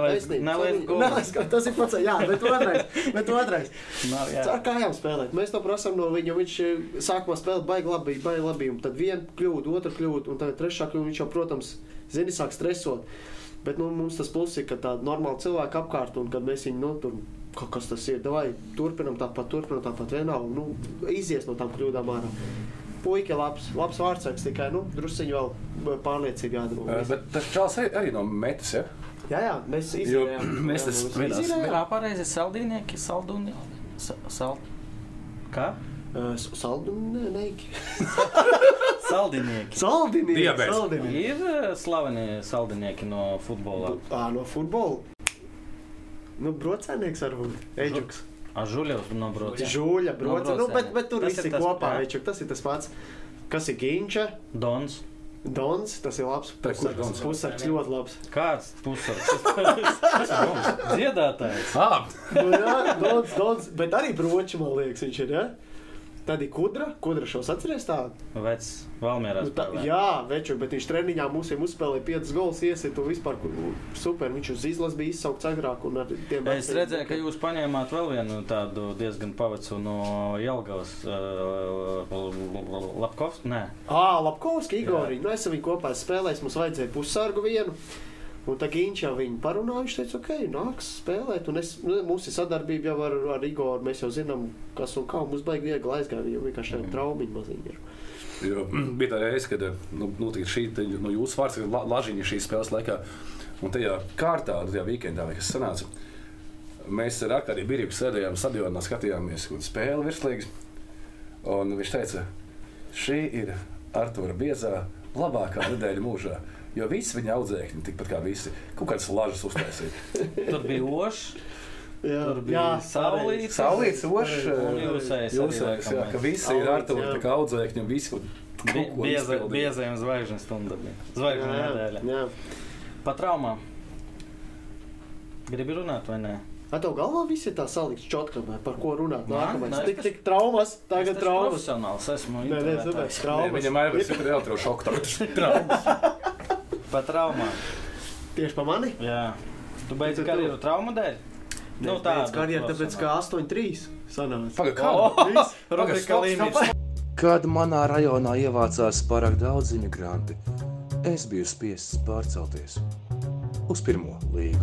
Golus. Tas ir pats, jā, bet otrais. Bet otrais. Nav, jā. Ar kājām spēlēt. Mēs to prasām no viņa. Viņš eh, sākumā spēlēja baigi labi, baigi labi. Un tad viena kļūda, otra kļūda, un tad trešā kļūda. Viņš jau, protams, zini, sāk stresot. Bet nu, mums tas pluss ir, ka tāda normāla cilvēka apkārt, un kad mēs viņu nu, tur kas tas ir, vai turpinam tāpat, turpinam tāpat, vienalga. Nu, izies no tām kļūdām ārā. Puika labs, labs vārdsargs, tikai nu, drusciņi vēl pārliecība Eh, jādara. Bet tas čels arī, arī no metas, ja? Jā, jā, mēs izdarījām. mēs tas vienās- izdarījām. Kā pareizi saldīnieki, saldūnieki? Sa- Sal... Kā? Saldumi, nē, Saldinieki. Saldinieki. Diabēts. Saldinieki. Ir slaveni saldinieki no futbola. Ā, no futbola. Nu, brocēnieks varbūt. Eģuks. Ažuļevs no Broca. Žūļa, broca. Nu, bet, bet tur Tas viss ir kopā. jā. Eģuk, tas ir tas pats. Kas ir Ginča? Dons. Dons, tas ir labs. Pusargs, Dons? pusargs ļoti labs. Kāds pusargs? Dziedātājs. Ah, Nu, jā, Dons, Dons, bet arī broči, man liekas, viņš ir, jā? Tad ir kudra, kudra šos atceries tādu. Vecs Valmērā Nu, tā, jā, veču, bet viņš treniņā mums jau uzspēlēja 5 gols, iesit un vispār super. Viņš uz izlases bija izsaukts agrāk. Es redzēju, ka jūs paņēmāt vēl vienu tādu diezgan pavecu no Jelgavas. Uh, Lapkovs? Nē, Ā, Lapkovski, Igorī. Nu, es ar viņu kopā spēlēju, mums vajadzēja pussargu vienu. Un tā Ginčs jau viņu parunāja, viņš teica, ok, nāks spēlēt. Un es, nu, mums ir sadarbība jau ar, ar Igoru, mēs jau zinām, kas un kā. Mums baigi viegli aizgāja, jo vienkārši tāda traumiņa maziņa ir. jo, bija tā reize, kad nu, notika šī no jūsu vārds, ka la, lažiņa šīs spēles laikā. Un tajā kārtā, tajā weekendā, kas sanāca, Mēs ar Arkādiju Birku sēdējām stadionā, skatījāmies spēli virslīgas. Un viņš teica, šī ir Artura Biezā labākā nedēļa mūžā. Jo visi viņa audzēkņi, tikpat kā visi, kaut kādas lažas uztaisīja. Tur bija ošs, Jā, tur bija saulīte. Saulīts, ošs, jūsējs arī jūsējs, jā, ka visi ir tā kā audzēkņi un visi kaut ko Bieza, izpildīja. biezajam zvaigžņu stunda bija. Zvaigžņu nedēļa. Pa traumām. Gribi runāt vai nē? Vai tev galvā viss ir tā salikts čotkamē, par ko runāt? Nākamais. Tik, es tik traumas, tagad Es taču traumas. Profesionāls esmu. Nē, nē, traumas. Viņam arī ir elektrošoks, tagad traumas. Pa traumām. Tieši pa mani? Jā. Tu tu- karjeru traumu dēļ? Nu, tā Pēc karjeras, tāpēc kā 8-3 sanāca. Pagaid, kā? Līmenis. Kad manā rajonā ievācās pārāk daudz imigranti, es biju spiests pārcelties uz pirmo līgu.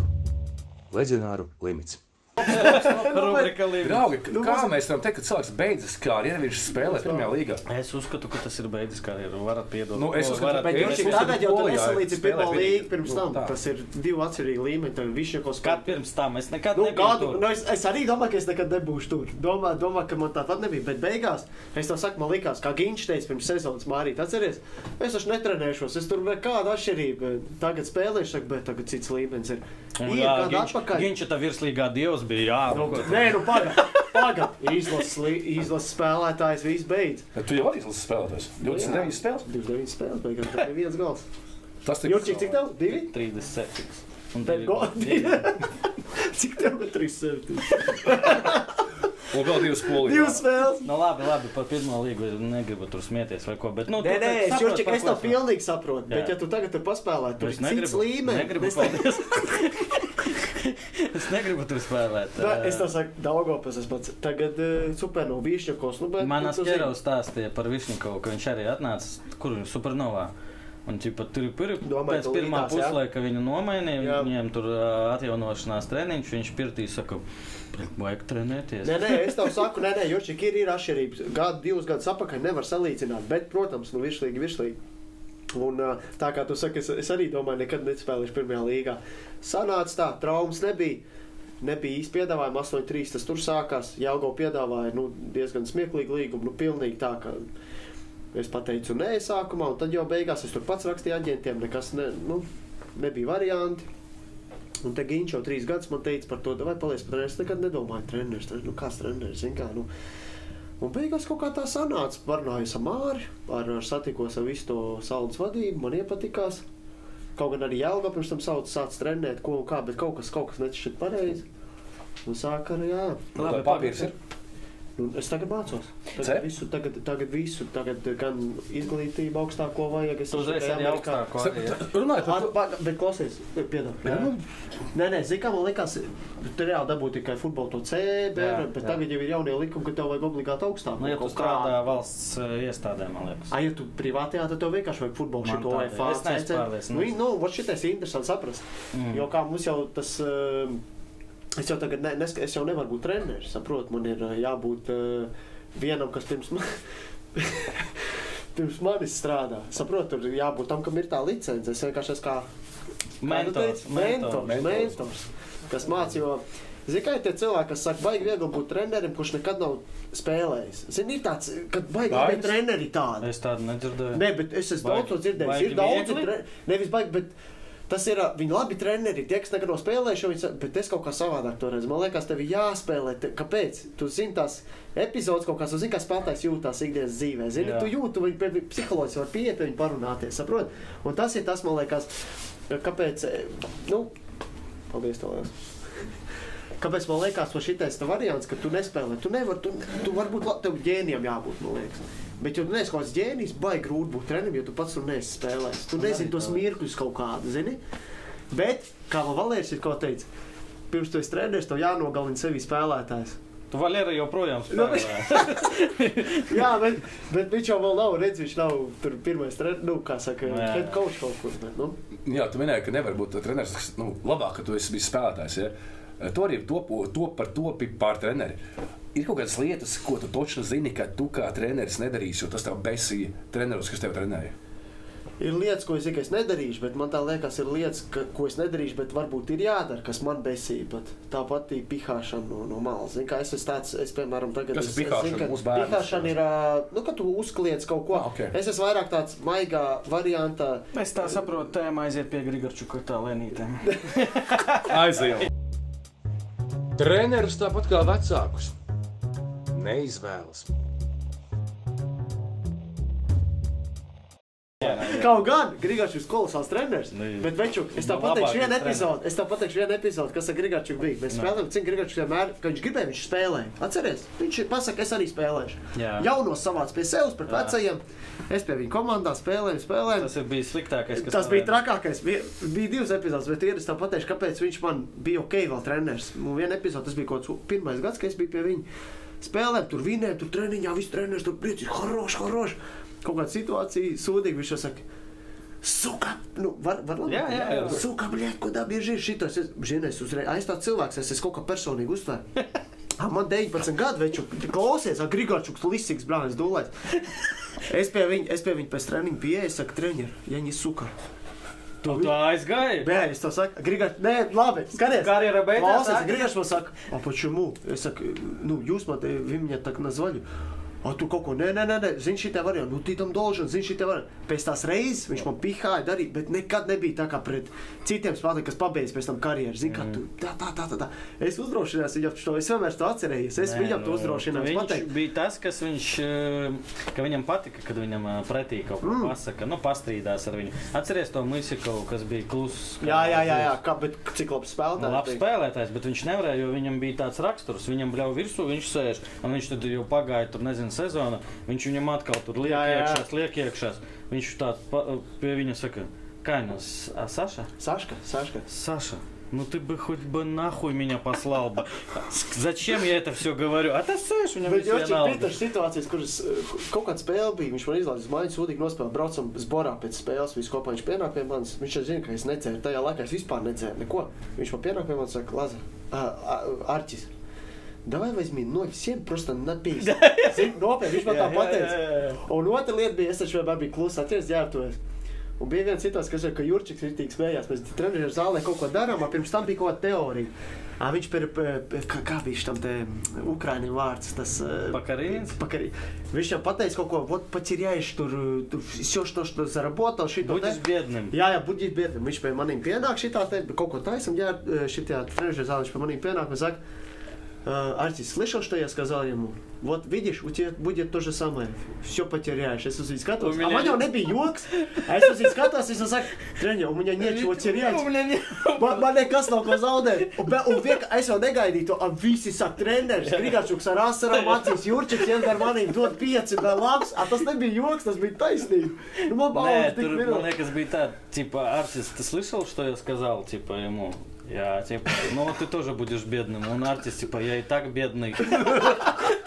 Leģionāru limits. Rubrika līmenis. Draugi, kā mēs varam teikt, ka cilvēks beidzas karjeru, viņš spēlē pirmajā līgā? Es uzskatu, ka tas ir beidzis karjeru. Varat piedot. Nu, es uzskatu, Es viņš ir tagad jau tur Polijā nesalīdz spēlē pirmo vienīgi. līgu pirms Nu, tam. tā. Tas ir divi atšķirīgi līmeņi. Tad viņš jau kaut Kad pirms tam es nekad Nu, tur. nu es, es arī domāju, ka es nekad nebūšu tur. Domāju, domā, ka man tāpat nebija. Bet beigās, es to saku, man likās, kā Ginčs teica pirms sezonas mārīt. Atceries, es taču netrenēšos, es tur nekāda atšķirība. Tagad spēlēšu, bet tagad cits līmenis ir. Ir Jā, kāda atpakaļ. Viņš tā virslīgā dievs bija. Jā, Nu, nu, ko- nē, nu pagaidi. Paga. Izlases izlases spēlētājs viss beidz. Bet tu jau vari izlasīt spēlētājs. 29 spēles. 29 spēles, beigās bija viens gals. Tas tik Jurčik, cik tev? Divi? 37. Un Bet divi- go- divi- Cik tev bija 3 7? Un vēl divas polijas. Divas spēles. Nu, labi, labi, par pirmo līgu es negribu tur smieties vai ko. Bet, nu, Nē, tu nē, es Jurčik, par es to pilnīgi saprotu. Bet, Jā. ja tu tagad tur paspēlētu, tur Es ir cits negribu, līmenis. negribu, Es- paldies. es negribu tur spēlēt. Ā, Es tā saku, Daugopes, es pats tagad uh, super no Vīšņakos. Nu, bet, Man nu, zini. stāstīja par Višnikovu, ka viņš arī atnāca, kur viņš supernovā. Un ķipa, tur Domāju, pēc pirmā līdās, jā? puslaika viņu nomainīja. Jā. Viņiem tur ā, atjaunošanās treniņš, viņš pirtī saka, vajag trenēties. Nē, nē, es tev saku, nē, nē, Jurčik ir, ir atšķirības. Gadu, divus gadus atpakaļ nevar salīdzināt. Bet, protams, nu, virslīgi, virslīgi. Un, tā kā tu saki, es, es arī domāju, nekad nespēlēšu pirmajā līgā. Sanāca tā, traumas nebija. Nebija īsti piedāvājuma, 8-3. Tas tur sākās. Jāgo piedāvāja nu, diezgan smieklīgu līgumu. Nu, pilnīgi tā, ka es pateicu nē, sākumā, un tad jau beigās es tur pats rakstīju aģentiem. Nekas ne, nu, nebija varianti. Un te Ginčs jau trīs gadus man teica par to, vai paliec par treneru. Es nekad nedomāju, treneris, treneris, nu kāds treneris, zin kā. Nu. Un beigās kaut kā tā sanāca. Parunājos ar Māri, ar, ar satikos ar visu to saldas vadību, man iepatikās. Kaut gan arī Jālga pirms tam sauc, sāc trenēt, ko un kā, bet kaut kas, kaut kas nešķiet pareizi. Un sāk ar, jā. Labi, papīrs ir. Nu, es tagad mācos. Tagad visu, tagad, tagad visu, tagad gan izglītību augstāko vajag. Es uzreiz arī augstāko. Runājot par to, bet klausies, piedod. Jā. Nē, nē, zini, kā man liekas, tur reāli dabūt tikai futbolu to C, B, Jā, bet jā. tagad jau ir jaunie likumi, ka tev vajag obligāti augstāk. Nu, ja tu strādā valsts ā, iestādē, man liekas. Ai, ja tu privātajā, tad tev vienkārši vajag futbolu šito vai pārliecināts. Nu, nu, šitais ir interesanti saprast. Mm. Jo kā mums jau tas, uh, es jau tagad, ne, neska, es jau nevaru būt treneris, saprot, man ir uh, jābūt uh, vienam, kas pirms man. Pirms manis strādā. Saprotu, tur jābūt tam, kam ir tā licence. Es vienkārši esmu kā Mentors, Kā mentors, mentors. mentors, kas mācīja. Jo, zini, kā tie cilvēki, kas saka, baigi viegli būt trenerim, kurš nekad nav spēlējis. Zini, ir tāds, kad baigi labi treneri tādi. Es tādu nedzirdēju. Nē, bet es esmu Baigi- daudz to dzirdējis. Ir daudz, tre... nevis baigi, bet tas ir, ā, viņi labi treneri, tie, kas nekad nav spēlējuši, viņi bet es kaut kā savādāk to redzu. Man liekas, tev ir jāspēlē. Te, kāpēc? Tu zini tās epizodes kaut kāds, tu zini, kā spēlētājs jūtās ikdienas dzīvē. Zini, Jā. tu jūti, tu viņu psiholoģiski var pieiet, pie viņa parunāties, saprot? Un tas ir tas, man liekas, kāpēc, nu, paldies tev. Kāpēc man liekas, ka šitais variants, ka tu nespēlē? Tu nevari, tu, tu varbūt tev ģēnijam jābūt, man liekas. Bet, ja tu neesi kaut kāds ģēnijs, baigi grūti būt trenerim, jo tu pats tur neesi spēlējis. Tu nezini tos mirkļus kaut kādu, zini. Bet, kā man Valērs ir ko teicis, pirms tu esi treneris, tev jānogalina sevi spēlētājs. Tu Valēri joprojām Nu, spēlē. Jā, bet, bet viņš jau vēl nav redzējis, viņš nav tur pirmais treneris, nu, kā saka, head coach kaut kur. Bet, nu. Jā, tu minēji, ka nevar būt treneris. kas, Nu, labāk, ka tu esi bijis spēlētājs. Ja? To arī topo, top par topi pār treneri. Ir kaut kādas lietas, ko tu točni zini, ka tu kā treneris nedarīsi, jo tas tev besīja treneris, kas tev trenēja. ir lietas, ko es, es nedarīšu, bet man tā liekas, ir lietas, ka, ko es nedarīšu, bet varbūt ir jādara, kas man besīja. Pat. Tāpat ir pihāšana no, no malas. Kā es esmu tāds, es, piemēram, tagad Kas ir es- es pihāšana? Pihāšana ir, nu, ka tu uzkliedz kaut ko. Ah, ok. Es esmu vairāk tāds maigā variantā. Es tā saprotu, tēma aiziet pie Grigorčuka tā lēnītēm. Aizējām. Trenerus tāpat kā vecākus neizvēlas. Kaut gan Grigārs ir kolosāls treneris. Nu, Bet, veču, es tā nu, pateikšu vienu epizodi, es tā pateikšu vienu epizodi, kas ar Grigārs bija. Mēs Nu. spēlējām, cik Grigārs vienmēr, ka viņš gribēja, viņš spēlēja. Atceries, viņš pasaka, es arī spēlēšu. Jā. Jaunos savāc pie sevis pret vecajiem. Es pie viņa komandā spēlēju, spēlēju. Tas ir bijis sliktākais, kas Tas bija trakākais. Bija, bija divas epizodes, bet ir es tā pateikšu, kāpēc viņš man bija ok, vēl treneris. Un viena epizode, tas bija kaut kāds pirmais gads, kad es biju pie viņa. Spēlēm, tur vinēja, tur treniņā, viss treneris tur priecīgi, horoši, horoši Kaut kāda situācija, sūdīgi viņš jau saka. Suka, nu, var, var labi. Jā, jā, jā. Suka, blēd, ko tā bieži ir šitos. Es, žinai, es uzreiz, es tāds cilvēks, es esmu kaut kā personīgi uztvērs. Ah, Man 19 gadu veču, klausies, ah, Grigārčuks, Lisīgs, Brānis, Dūlēs. Es pie viņa, es pie viņa pēc treniņa pieeju, es saku, treņeri, ja viņi suka. Tu tu aizgāji? Bē, es to saku, Grigārč, nē, labi, skaties. Karjera beidzās, Klausies, так? Grigārč man saka, a почему? Es saku, nu, jūs man te, вы меня так назвали. A tu kaut ko, nē, nē, nē, nē. zini, šī te varianta, nu, tī tam dolžan, zini, šī te varianta. Pēc tās reizes viņš man pihāja darīt, bet nekad nebija tā kā pret citiem spēlētājiem, kas pabeidz pēc tam karjeru. Zini, kā tu, tā, tā, tā, tā, tā. Es uzdrošinājos viņam to, es vienmēr to atcerējos, es Nē, viņam to nu, uzdrošinājos Viņš pateikt. bija tas, kas viņš, eh, ka viņam patika, kad viņam eh, pretī kaut ko Mm. pasaka, nu, pastrīdās ar viņu. Atceries to Misikovu, kas bija kluss. Jā, jā, jā, jā, kā, bet cik labs Nu, spēlētājs. labs bija. spēlētājs, bet viņš nevarēja, jo viņam bija tāds raksturs. Viņam bļauj virsū, viņš sēž, un viņš tad jau pagāja tur, nezinu, sezonu. Viņš viņam atkal tur liek Jā, jā, jā. iekšā, liek iekšā. Viņš tā pa- pie viņa saka, Kainos, a Saša? Saška, Saška. Саша, ну ты бы хоть бы нахуй меня послал бы. С- Зачем я это все говорю? А ты слышишь, у меня Bet viss jau vienalga. bija tādas situācijas, kuras eh, kaut kāda spēle bija. Viņš man izlaiž uz mājas, sūdīgi nospēlēja, braucam uz borā pēc spēles. Visi kopā viņš pienāk pie manis. Viņš jau zina, ka es necēlu. Tajā laikā es vispār necēlu neko. Viņš man pienāk pie manis, saka, Laza, Arķis. Давай возьми ноги, всем просто напейся. Zini, Nopietni, viņš man tā Jā, jā, pateica. jā, jā. Un otra lieta bija, es taču vienmēr biju klusa, atceries, ģērbtuves. Un bija viens cits, kas ir, ka Jurčiks ir tik smējās. Mēs trenižera zālē kaut ko darām, pirms tam bija kaut kāda teorija. Ā, viņš per, per, kā, kā bija tam te Ukraiņiem vārds? Tas, eh, Покоринец? Покори. Viņš jau pateica kaut ko, вот потеряешь tur, tur все, что, что заработал, šito Будешь бедным. Jā, jā, budžets biedram. Viņš pie maniem pienāk šitā te, kaut ko taisam, jā, šitā тренажера зала, viņš pie maniem pienāk un saka, Артис, слышал, что я сказал ему? Вот видишь, у тебя будет то же самое. Все потеряешь. Es uz viņu skatos. У А меня man jau не- nebija joks. Es uz viņu skatos, es saku, treņģi, un viņa nečего терять. У меня не... Man, man nekas nav ko zaudēt. Un, be, un viek, es jau negaidīju to. Un visi saka, treneris, Grigāčuks ar asarām acīs, Jurčiks vien ar manīm dod pieci, vēl labs. A, tas nebija joks, tas bija taisnība. Nu, man Не, balvas tik тур, minūtes. man liekas, bija tā, типа, Артис, ты слышал, что я сказал, типа, ему? Я, типа, ну ты тоже будешь бедным. Он Артис, типа, я и так бедный.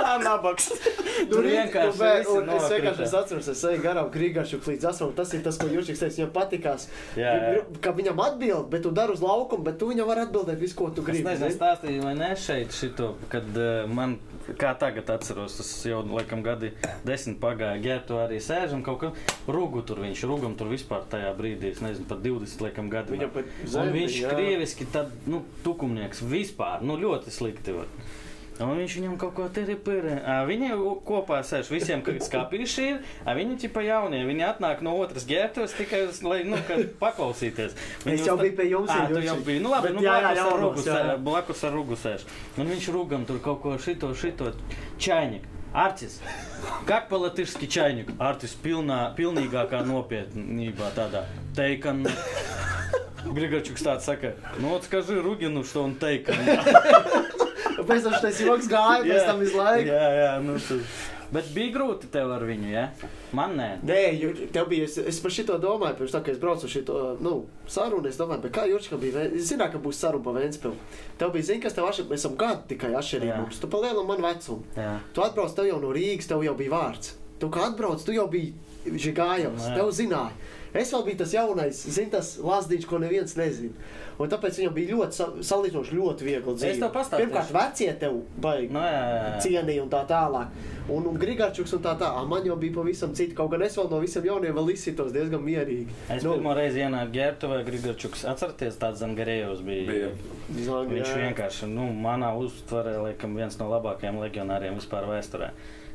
Tā nabaks. Nu, Tur vienkārši un, un es vienkārši es atceros, es eju garām Grīgāšu līdz asaram. Tas ir tas, ko Jurčiks teica, viņam patikās. Jā, jā. Ka viņam atbild, bet tu dari uz laukumu, bet tu viņam vari atbildēt visu, ko tu Es gribi. nezinu, zini? stāstīju vai ne šeit, šito, kad uh, man, kā tagad atceros, tas jau laikam gadi desmit pagāja, ģērbtu arī sēž un kaut kā rugu tur viņš, rugam tur vispār tajā brīdī, es nezinu, pat 20 laikam gadi. Viņam pat Un zemi, viņš jā. krieviski tad, nu, tukumnieks vispār, nu, ļoti slikti var. Un viņš viņam kaut ko te ripīra. Viņi u- kopā sēž visiem, kas skāpījuši ir. ā, Viņi tipa jaunie. Viņi atnāk no otras ģērbtuves tikai, uz, lai, nu, kad paklausīties. Es jau biju pie jums, Ā, tu Jurčik. jau biji. Nu, labi, Bet nu, jā, jā, blakus ar jaunos, rugu jā, jā. sē- blakus ar rugu sēž. Un viņš rūgam tur kaut ko šito, šito. Čainik. Artis, как по-латышски чайник? Artis pilnā, pilnīgākā nopietnībā tādā. Teikan. Grigorčuks tāds saka, nu, вот скажи Ругину, что он тейкан. Pēc tam šis joks gāja, pēc tam visu laiku. Jā, jā, nu, tu. Bet bija grūti tev ar viņu, jā? Man nē. Nē, jo tev bija, es, es par šito domāju, pirms tā, ka es braucu uz šito, nu, sarunu, es domāju, bet kā Jurčikam bija, es zināju, ka būs saruna pa Ventspilu. Tev bija, zini, kas tev atšķir, mēs esam gadu tikai atšķirīgi Jā. mums, tu palielini man vecumu. Jā. Tu atbrauc, tev jau no Rīgas, tev jau bija vārds. Tu kā atbrauc, tu jau biji žigājos, Nē. tev zināja. Es vēl biju tas jaunais, zin, tas lasdīčs, ko neviens nezina. Un tāpēc viņam bija ļoti, sa- salīdzinoši ļoti viegli dzīvot. tev pastāstīšu. Pirmkārt, vecie tev baigi Nu, jā, jā, jā. cienīja un tā tālāk. Un, un Grigārčuks un tā tālāk. Man jau bija pavisam citi. Kaut gan es vēl no visiem jauniem vēl izsitos diezgan mierīgi. Es nu, pirmo reizi ienāku Gertuvē, Grigorčuks. Atcerieties, tāds Zangarējos bija. Bija. Zang, Viņš jā. vienkārši, nu, manā uztverē, laikam, viens no labākajiem legionāriem vispār vēsturē.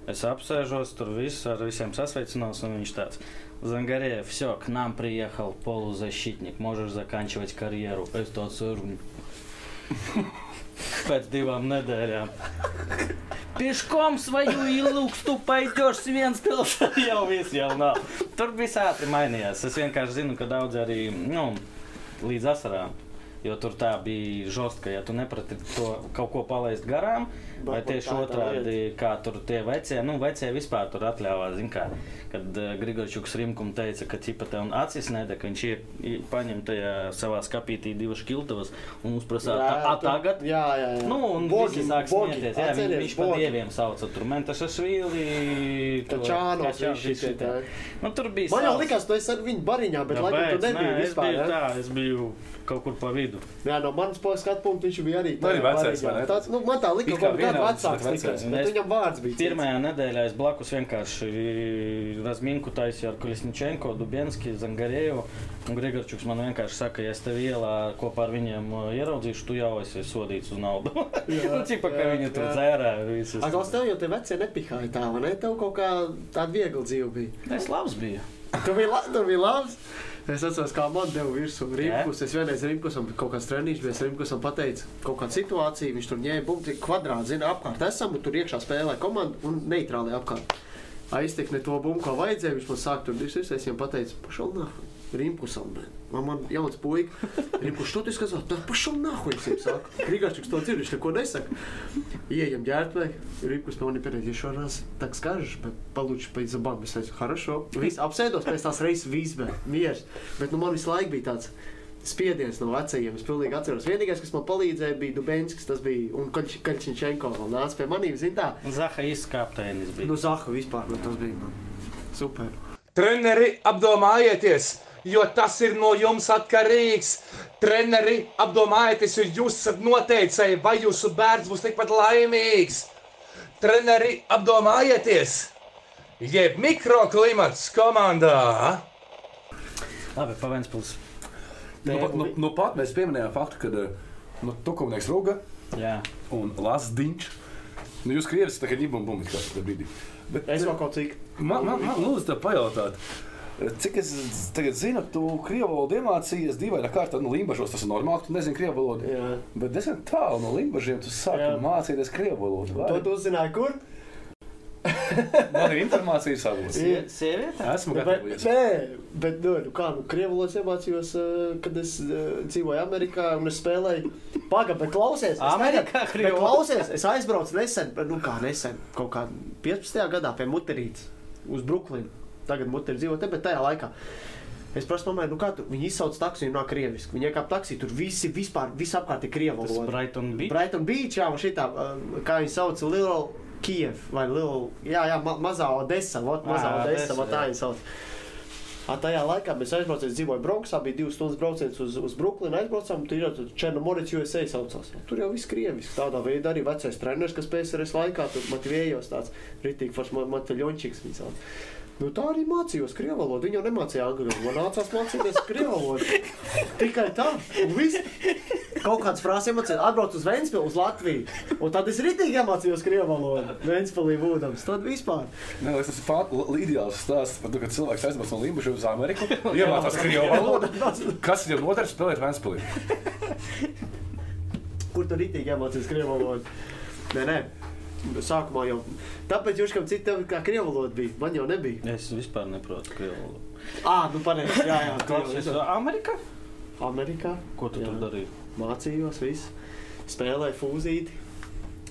Es apsēžos tur visu, ar visiem sasveicinos, un viņš tāds - Zangareев, все, к нам приехал полузащитник, можешь заканчивать карьеру. Es tāds ir. Pēc divām nedēļām. Пешком свою илуксту пойдешь с Венспилса. Jau viss jau nav. Tur viss ātri mainījās. Es vienkārši zinu, ka daudz arī, nu, līdz asarām. Jo tur tā bija žostka, ja tu neprati to kaut ko palaist garām, vai Varbūt tieši tā tā otrādi, kā tur tie vecie, nu, vecie vispār tur atļāvās, zin kā, kad uh, Grigorčuks Rimkum teica, ka cipa te un acis nedeg, viņš ie, paņem tajā savā skapītī divas škiltavas un uzprasā, Jā, tā, tu- tagad? Jā, jā, jā. Nu, un Bogi, visi sāk bogi, smieties. Jā, atceries, viņš pa bogi. dieviem sauca tur Mentašašvili. to- Kačānos, Kačā- visi šitie, šitie. tā. Nu, tur bija Man jau likās, tu esi ar viņu bariņā, bet laikam tu nebija vispār. tā, es biju kaut kur pa vidu. Jā, no manas puses skatu punkta viņš bija arī Nu, tajā vecais, vai ne? Tāds, nu, man tā likās, ka kā viņš vienāds, vecāks. Bet Es viņam vārds bija. cits. Pirmajā nedēļā es blakus vienkārši Razminku taisīju ar Kulisničenko, Dubinski, Zangarēju. Un Grigorčuks man vienkārši saka, ja es tevi ielā kopā ar viņiem uh, ieraudzīšu, tu jau esi sodīts uz naudu. nu, cik pa, ka jā, viņi tur dzērā. Ak, Klaus, tev jau te vecie nepihāja tā, vai ne? Tev kaut kā tāda viegla dzīve bija. Es labs biju. Tu biji, la, tu biji labs. Es atceros, kā man deva virsū Rimkus. Es vienreiz Rimkusam kaut kāds treniņš, bija Rimkusam pateicis kaut kādu situāciju. Viņš tur ņēma bumbu, kvadrātu, zina, apkārt esam, un tur iekšā spēlē komanda un neitrālē apkārt. Aiztek ne to bumbu, ko vajadzēja. Viņš man sāk tur diskusijas. Es viņam pateicu, pašal nāhu. Rimkusam, blin. man, man jauns puika. Rimkus, что ты сказал? Да пошел нахуй, es viņam saku. Grigāčuks to dzird, viņš neko nesaka. Ieejam ģērbtuvē, Rimkus man ir pieredzējis šo раз так скажешь, bet palūdzu pēc zubām. Es teicu, хорошо. Viss apsēdos pēc tās reizes viss, bet miers. Bet nu man visu laiku bija tāds spiediens no vecajiem. Es pilnīgi atceros. Vienīgais, kas man palīdzēja, bija Dubens, tas bija un Kaļķinčenko vēl nāca pie maniem, zin tā. Zaha izskāptēnis bija. Nu, Zaha vispār, nu, tas bija man super. Treneri, apdomājieties, Jo tas ir no jums atkarīgs. Treneri, apdomājieties, jo jūs esat noteicēji, vai jūsu bērns būs tikpat laimīgs. Treneri, apdomājieties, jeb mikroklimats komandā. Labi, Pavenspils. Nu, nu, nu pat mēs pieminējām faktu, ka nu, Tukumnieks Rūga Jā. un Lasdiņš. Nu, jūs krievis tā kā ņibam bumbi kādā brīdī. Bet, Es vēl kaut cik. Man, man, man lūdzu, te pajautāt, cik es tagad zinu, tu krievu valodu iemācījies dīvainā kārtā, nu, limbažos tas ir normāli, tu nezini krievu valodu. Jā. Bet diezgan tālu no limbažiem tu sāki Jā. mācīties krievu valodu. vai? To tu uzzināji, kur? Man ir informācijas avots. Jā. Sieviete? Esmu Bet, gatavojies. nē, bet nu, nu, kā, nu, krievu valodas iemācījos, eh, kad es eh, dzīvoju Amerikā un es spēlēju. Pagaid, bet klausies, es Amerikā krievu bet klausies, es aizbraucu nesen, nu kā nesen, kaut kā 15. gadā pie muterītes uz Brooklynu. Tagad muteri dzīvo te, bet tajā laikā. Es prasu, mamai, nu kā tu, viņi izsauc taksi, viņi nav krieviski. Viņi iekāp taksī, tur visi, vispār, visapkārt ir krievu valoda. Brighton Beach. Brighton Beach, jā, un šitā, uh, kā viņi sauc, Little Kiev vai Little, jā, jā, ma mazā Odessa, vot, mazā Ā, Odessa, vot tā jā. viņi sauc. A, tajā laikā mēs aizbraucām, es dzīvoju Bronxā, bija divas stundas brauciens uz, uz Brooklynu, aizbraucām, tur jau Černomorets USA saucās. Tur jau viss krieviski, tādā veidā arī vecais treneris, kas PSRS laikā tur motivējos tāds, ritīgi foršs Mateļončiks viņa sauc. Nu, tā arī mācījos krievu valodu. Viņa jau nemācīja angļu valodu. Man nācās mācīties krievu valodu. Tikai tā. Un viss. Kaut kāds frāzes iemācījās, atbrauc uz Vēnspili, uz Latviju. Un tad es ritīgi iemācījos krievu valodu. Vēnspilī būdams. Tad vispār. Nē, tas ir ideāls stāsts par to, ka cilvēks aizbrauc no Limbaģa uz Ameriku, iemācās krievu valodu. Kas viņam nodarbojas spēlēt Vēnspilī? Kur tu ritīgi iemācījos krievu valodu? Nē, nē. Sākumā jau. Tāpēc jūs kam citam kā krievu valoda bija. Man jau nebija. Es vispār neprotu krievu valodu. Ā, nu pareizi. Jā, jā. Klausies. Amerikā? Amerikā. Ko tu Jā. tur darīji? Mācījos visu. Spēlēju fūzīti.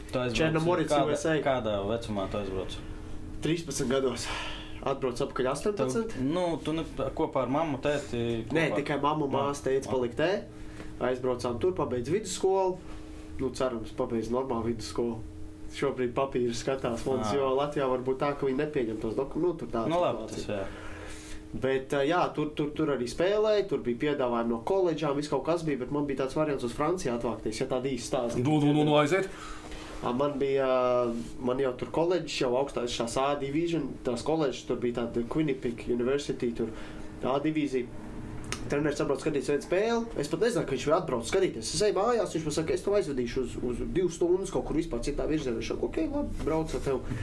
Tu aizbrauci- Černomorets kādā- USA. Kādā vecumā tu aizbrauc? 13 gados. Atbraucu apakaļ 18. Nu, tu ne, kopā ar mammu, tēti. Nē, kopā? tikai mamma un Jā. māsa teica, palikt te. Aizbraucām tur, pabeidz vidusskolu. Nu, cerams, pabeidz normālu vidusskolu. Šobrīd papīru skatās fonds, Ā. jo Latvijā var būt tā, ka viņi nepieņem tos dokumentus. Nu, tur Nu, labi, tas jā. Bet, jā, tur, tur, tur arī spēlēja, tur bija piedāvājumi no koledžām, viss kaut kas bija, bet man bija tāds variants uz Franciju atvākties, ja tāda īsta stāsta. Nu, nu, nu, nu aiziet. Man bija, man jau tur koledžas, jau augstās šās A division, tās koledžas, tur bija tāda Quinnipic University, tur A divīzija. Treneris atbrauc skatīties vienu spēli. Es pat nezinu, ka viņš vēl atbrauc skatīties. Es eju mājās, viņš man saka, es tev aizvedīšu uz, uz divas stundas kaut kur vispār citā virzienā. Viņš saka, ok, labi, brauc ar tevi.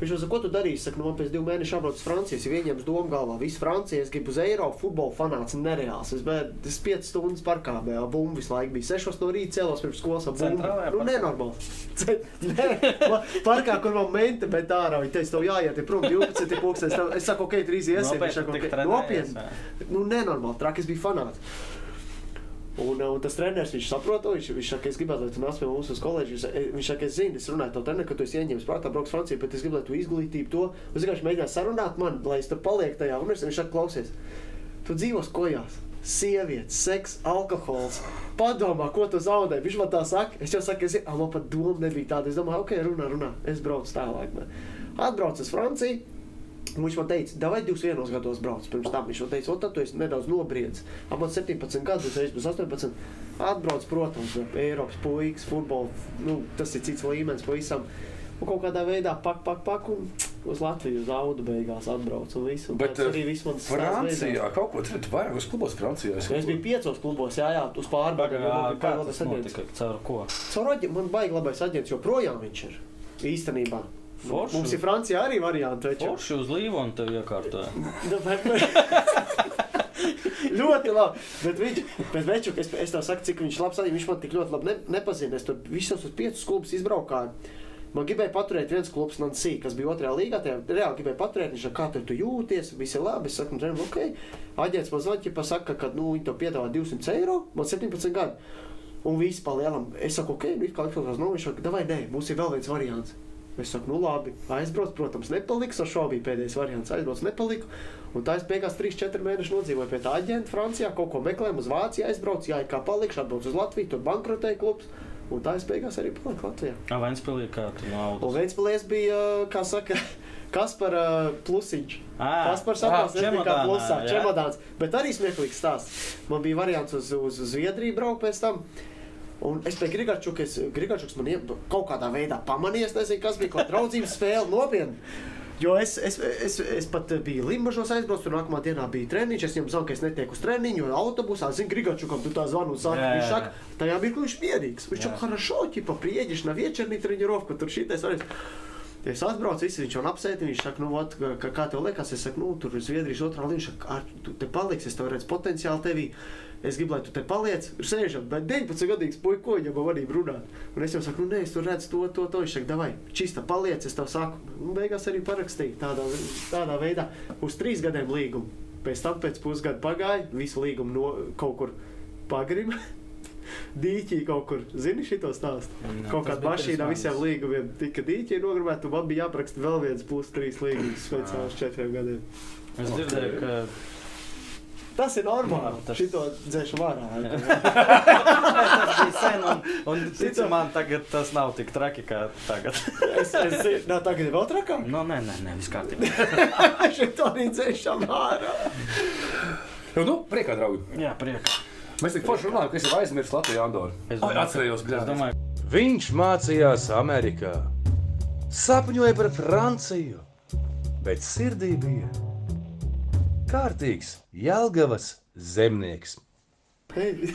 Viņš man saka, ko tu darīsi? Es saku, nu, man pēc diviem mēnešiem jābrauc uz Franciju. Es viņiem domu galvā, visu Franciju, es gribu uz Eiropu, futbola fanāts, nereāls. Es biju 5 stundas parkā, bija bumba visu laiku. Bija 6 no rīta cēlos pirms skolas ar bumbu. Nu, nenormāli. Ce- Nē, ma- parkā, kur man mente, bet ārā viņi teica, tev jāiet, ir prom 12 pūkstens. Es saku, ok, drīz iesim. Saka, nopietni. jā. Nu, nenormāli, traki, es biju fanāts. Un, un tas treneris, viņš saprot, viņš, viņš saka, es gribētu, lai tu nāc pie mums uz koledžu. Viņš, viņš saka, es zinu, es runāju to treneru, ka tu esi ieņēmis prātā, brauks Francijā, bet es gribu, lai tu izglītību to. Es vienkārši mēģināju sarunāt man, lai es tur palieku tajā universitātē. Viņš saka, klausies, tu dzīvos kojās. Sievietes, seks, alkohols. Padomā, ko tu zaudē. Viņš man tā saka. Es jau saku, es, ah, man pat doma nebija tāda. Es domāju, ok, runā, runā. Es braucu tālāk. Man. Atbraucu uz Franciju. Viņš man teica, vai divus vienos gados brauc. Pirms tam viņš man teica, o, tad tu esi nedaudz nobriedzis. Ap man 17 gadus, es būšu 18. Atbrauc, protams, Eiropas puikas, futbols, nu, tas ir cits līmenis pavisam. Un kaut kādā veidā pak, pak, pak, un uz Latviju uz audu beigās atbrauc un visu. Un Bet arī viss mans stāsts Francijā kaut ko tur vairāk uz klubos Francijā. Es biju piecos klubos, jā, jā, uz Man bija kā tas notika? Caur ko? Caur aģentu man baigi labais aģents, joprojām viņš ir. Īstenībā. Forši. Mums ir Francijā arī varianti. taču. Forši uz Līvonu tev iekārtoja. Nu, ļoti labi. Bet viņš, bet večuk, es, es tev saku, cik viņš labs. Viņš man tik ļoti labi ne, nepazina. Es tur visos uz piecus klubus izbraukāju. Man gribēja paturēt viens klubs, Nansī, kas bija otrajā līgā. Tajā reāli gribēja paturēt. Viņš saka, kā tev tu jūties, viss ir labi. Es saku, nu, ok. Aģents man zvanīja, pasaka, ka nu, viņi to piedāvā 200 eiro. Man 17 gadi. Un viss pa lielam. Es saku, ok, nu, kā likās, nu, viņš saka, davai, nē, mums ir vēl viens variants. Es saku, nu labi, aizbrauc, protams, nepaliks. Ar šo bija pēdējais variants. Aizbrauc, nepaliku. Un tā es beigās 3-4 mēnešus nodzīvoju pie tā aģenta Francijā, kaut ko meklēju, uz Vāciju aizbraucu, jā, kā palikšu, atbraucu uz Latviju, tur bankrotēja klubs. Un tā es beigās arī paliku Latvijā. Ah, Vēnspilī kā tu Un naudu. Vēnspēlēs bija, kā saka, Kaspar uh, Plusiņš. Kaspars atbrauc, ah, nebija kā plusā, čemodāns. Bet arī smieklīgs stāsts. Man bija variants uz, uz Zviedriju braukt pēc tam. Un es pie Grigačukas, Grigačukas man iep, kaut kādā veidā pamanīju, es nezinu, kas bija kaut kāda draudzības spēle nopietni. Jo es, es, es, es pat biju Limbaģos aizbraucis, un nākamā dienā bija treniņš. Es viņam zinu, ka es netieku uz treniņu, jo autobusā zinu, Grigačukam tu tā zvanu un saka, viņš saka, tajā mirklī viņš mierīgs. Viņš jau harašo, ķipa, prieģiš, nav viečernī treniņu rovku, tur šī tas varēs arī. Es atbraucu, visi viņš man apsēta. Viņš saka, nu, ot, ka, kā tev liekas, es saku, nu, tur Zviedrijas otrā līnija. Viņš saka, ar, tu te paliksi, es tev redzu potenciāli tevī. Es gribu, lai tu te paliec, sēžam, bet 19 gadīgs puisis, ko viņam vadīja runāt. Un es jau saku, nu, nē, es tur redzu to, to, to. Viņš saka, davai, čista paliec, es tev saku. Un beigās arī parakstīju tādā, tādā veidā uz trīs gadiem līgumu. Pēc tam pēc pusgada pagāja, visu līgumu no kaut kur pagrima. Dīķī kaut kur, zini, šito stāstu. Jā, Kaut tas kādā bija mašīnā pirms visiem līgumiem tika dīķi nogribēti, un man bija jāapraksta vēl viens plus trīs līgums speciāli uz četriem gadiem. Es dzirdēju, ka Tas ir normāli. Jā, tas-. Šito dzēšu vārā. tas bija sen, un, un tici man, tagad tas nav tik traki kā tagad. es, es zinu, nā, tagad ir vēl trakāk. Nu, nē, nē, nē, viss kārtībā. Šito arī dzēšam vārā. Nu, nu, priekā, draugi. Jā, priekā. Mēs tik forši runājam, ka es jau aizmirsu Latviju Andoru. Es domāju, atcerējos, bļā. domāju, Viņš mācījās Amerikā, sapņoja par Franciju, bet sirdī bija kārtīgs Jelgavas zemnieks. Hei,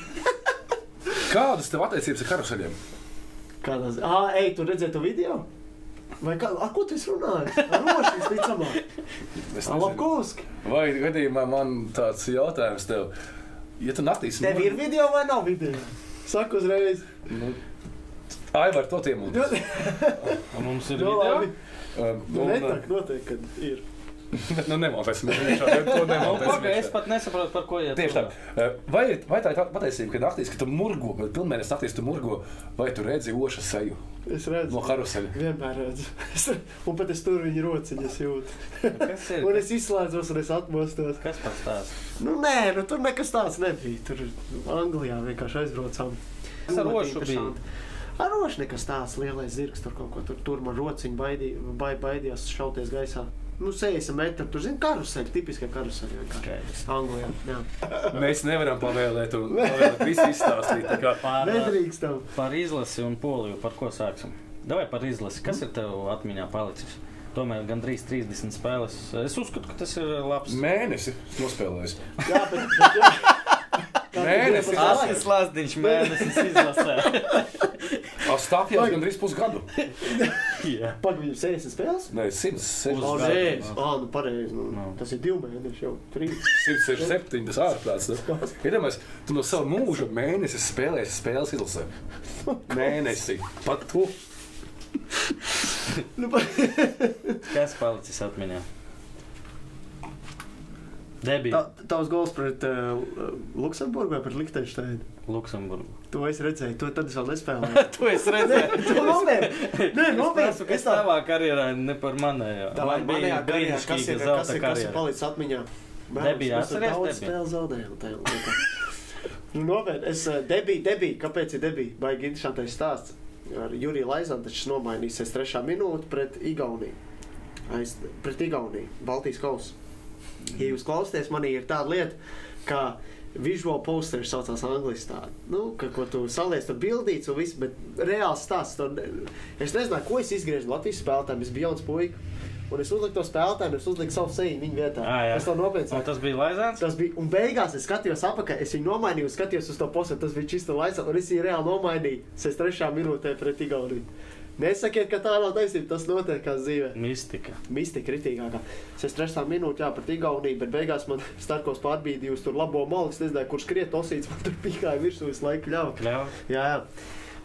Kādas tev attiecības ar karuseļiem? Ziņā? Ah, ej, tu redzēji to video? Vai kā, a, ko tu? Ar rošu visticamāk. Ar. Lapkovski. Vai gadījumā man tāds jautājums tev, ja tu naktīs Tev ir video vai nav video? Saku uzreiz. Nu, Aivar, to tiem un mums ir Nu, video. Um, Nu, un, netāk noteikti, kad ir. Nu, nemaltēsim. To Nu, nemaltēsim. Pagaid, es pat nesaprotu, par ko iet. Tieši tā. Uh, Vai, vai tā ir patiesība, ka naktīs, kad tu murgo, kad pilnmēnesis naktīs tu murgo, vai tu redzi ošu seju Es redzu. no karuseļa? Vienmēr redzu. Es, un pat es tur viņa rociņas jūtu. Kas ir? Un es izslēdzos un es atmostos. Kas pats tās? Nu, nē, nu, tur nekas tāds nebija. Tur Anglijā vienkārši aizbraucām. Kas ar rošu bija? interesanti. Aroši nekas tāds lielais zirgs, tur kaut ko tur, tur man rociņi baidī, bai, baidījās šauties gaisā. Nu, 60 metri, tur zina karuseļi, tipiskie karuseļi vienkārši. Anglijā, jā. Mēs nevaram pavēlēt, un pavēlēt visu izstāstīt. tā kā- Par, Nedrīkstam. par izlasi un poliju, par ko sāksim? Davai par izlasi. Kas ir tev atmiņā palicis? Tomēr gandrīz 30 spēles. Es uzskatu, ka tas ir labs. Mēnesi nospēlējis. Jā, bet, bet jā. Tas Lazdiņš mēnesis izlasē. Astāpjās gandrīz pusgadu. Jā. Pagaidām, 60 spēles? Nē, 160. O, Uz nē, ah, nu pareizi. Nu, Nu. tas ir divi mēneši jau. Trīs. 167. Tas ārprāts. Iedomājieties, tu no sava mūža mēnesi spēlēsi spēles izlasē. Mēnesi. Pat tu. Nu. Kas palicis atmiņā? Debija. Tā, tavs gols pret uh, Luksemburgu vai pret Liechtensteinu? Luksemburgu. To es redzēju, to tad es vēl nespēlēju. Tu esi redzējis. To nopietni. Nē, Es nopietni. neesmu, kas tavā karjerā, ne par manējo. Tā Man bija karjerā, kas brīnišķīga ir, kas zelta ir, kas ir karjera. palicis atmiņā? Debija, tur atceries daudz Debiju? spēles zaudējām tajā laikā. Nu, nopietni, es debiju, debiju, kāpēc ir debija? Baigi interesantais stāsts. Ar Juriju Laizanu taču nomainīsies trešā minūte pret Igauniju. Aiz, pret Igauniju, Baltijas kausu. Ja jūs klausāties, manī ir tāda lieta, ka visual posters saucās angļuiski. Nu, ka, ko tu saliec, tur bildīts un viss, bet reāls stāsts. Tur, es nezināju, ko es izgriežu Latvijas spēlētājiem. Es biju jauns puika. Un es uzliku to spēlētāju, es uzliku savu seju viņa vietā. Ā, jā. es to nopietni saku. tas bija Laizāns? Tas bija, un beigās es skatījos apakā, es viņu nomainīju, skatījos uz to postu, tas bija čista laisa, un es viņu reāli nomainīju 63. minūtē pret Igauniju. Nesakiet, ka tā nav taisnība, tas notiek kā dzīvē. Mistika. Mistika kritīgākā. Es trešā minūtē, jā, pret Igauniju, bet beigās man Starkos pārbīdīja uz tur labo malu, es nezināju, kurš skriet osīts, man tur pīkāja virsū visu laiku. Kļauj. Jā, jā.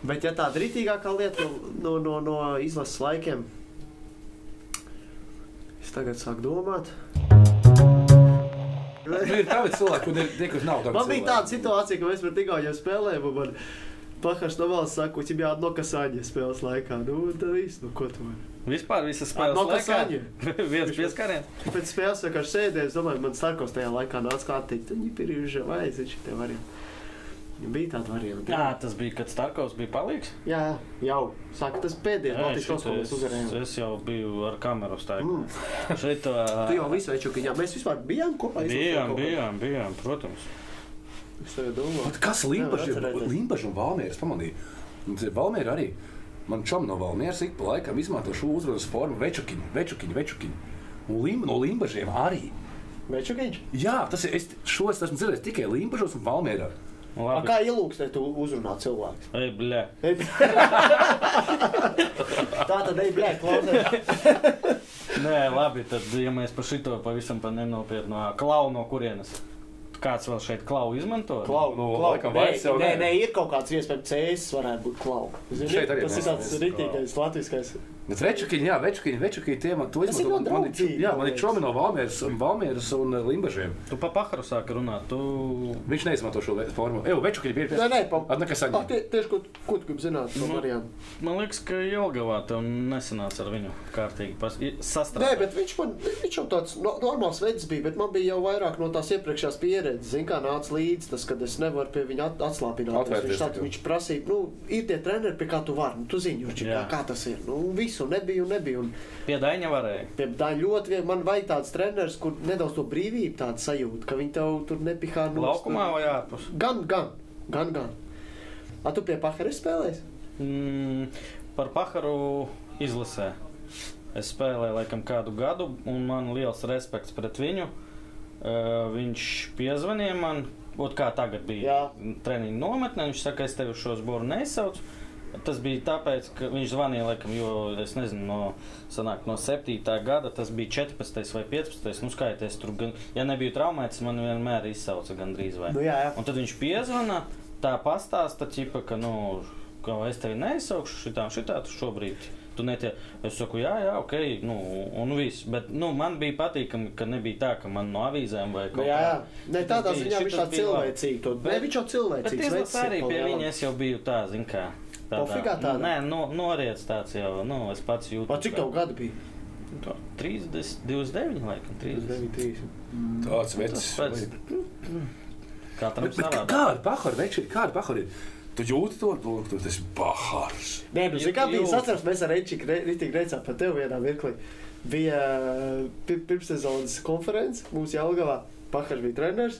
Bet ja tāda ritīgākā lieta no, no, no izlases laikiem, es tagad sāku domāt. Nu, ir tādi cilvēki, kuriem ir tie, kas nav. Man bija tāda situācija, ka mēs pret Igauniju spēlējām, Pahars no valsts saka, ka viņam jāatno kasāņa spēles laikā. Nu, tad viss, nu, ko tu vari. Vispār visas spēles no. Kasaņa. Viens pieskāriens. Pēc spēles vienkārši sēdēju, es domāju, man Starkos tajā laikā nāca kā teikt, viņi ir jau aiziet šitie varianti. Bija tāda varianta. Jā, tas bija, kad Starkovs bija palīgs. jā, jau. Saka, tas pēdējais Jā, Baltijas šito kaut ko mēs es, jau biju ar kameru stāju. Mm. Šeit Tu jau visu veidu, ka mēs vispār bijām kopā. bijām, bijām, bijām, protams. Es tagad domāju. Bet Kas Limbaģis un Valmieras pamanīja? Valmiera arī. Man čom no Valmieras ik pa laikam izmanto šo uzvaras formu večukiņu, večukiņu, večukiņu. Un lim, no Limbaģiem arī. Večukiņš? Jā, tas ir. Es šo es esmu dzirdējis tikai Limbaģos un Valmierā. A, Labi. kā ielūgstē tu uzrunā cilvēks? Ei, bļē. Ej, Tā tad ej, blē, klausies. Nē, labi, tad, ja mēs par šito pavisam pa nenopietnu ā, klau no kurienes. Kāds vēl šeit klau izmanto? Klau, Nu, klau. laikam Nē, jau nē, nē. ir kaut kāds iespējams cēsis varētu būt klau. Zini, Šeit arī tas ir tāds mēs ritīgais, latviskais. Bet večukiņi, jā, večukiņi, večukiņi, tie man to izmanto. Man, man, jā, man ir man čomi no Valmieras, un Valmieras un eh, Limbaģiem. Tu pa pakaru sāki runāt. Tu... Viņš neizmanto šo formu. Eju, večukiņi bija Nē, nē, pa... At, nekas saņem. Ah, tie, tieši ko, ko tu gribi zināt par Nu, variantu? Man liekas, ka Jelgavā tev nesanāca ar viņu kārtīgi pas... i- Nē, sastrādāt. bet viņš man, viņš jau tāds no, normāls veids bija, bet man bija jau vairāk no tās iepriekšējās pieredzes. Zini, kā nāca līdzi tas, kad es nevaru pie viņa at, atslābināt. Atvērties Viņš, tikai. viņš prasīja, nu, ir tie treneri, pie kā tu vari. Nu, tu zini, Jurči, kā, tas ir. Nu, visu nebija un nebija. Un, Pie Daņa varēja. Pie tā ļoti viegli. Man vajag tāds treneris, kur nedaudz to brīvību tādu sajūtu, ka viņi tev tur nepihā no Laukumā vai ārpus? Gan, gan, gan. gan. A tu pie Pahara spēlējies? Mm, par pakaru izlasē. Es spēlēju laikam kādu gadu, un man liels respekts pret viņu. Uh, viņš piezvanīja man, ot kā tagad bija treniņa nometnē. Viņš saka, es tevi uz šo zboru nesaucu. Tas bija tāpēc, ka viņš zvanīja, laikam, jo es nezinu, no, sanāk, no 7. gada tas bija 14. vai 15. Nu, skaities, tur, gan, ja nebija traumēts, man vienmēr izsauca gandrīz vai. Nu, jā, jā. Un tad viņš piezvana, tā pastāsta, ķipa, ka, nu, ka es tevi neizsaukšu šitā, šitā, tu šobrīd. Tu netie, es saku, jā, jā, ok, nu, un viss. Bet nu, man bija patīkami, ka nebija tā, ka man no avīzēm vai Nu, jā, jā. Ne, tādā ziņā viņš šitas tāds bija labi. cilvēcīgs. to- Bet- Ne, viņš jau Bet cilvēcīgs. izlasē vecs ir arī pa pie lielam. viņa es jau biju tā, zin kā. Pofigā tādā? Nē, no, noriets tāds jau, nu, es pats jūtu. Pa cik tev gadu bija? 30, 29, laikam, 30. 93. Tāds Tas vecs. Katram Bet, bet savādāk. kāda pahara veči, kāda pahara ir? Tu jūti to, to tu esi bahārs. Nē, nu, zini, kā bija. Es atceros, mēs ar Reičiku Rītīgi reizē par tevi vienā mirklī. Bija pi- pirmssezonas konference, mums Jālgavā. Pakaļ bija treneris.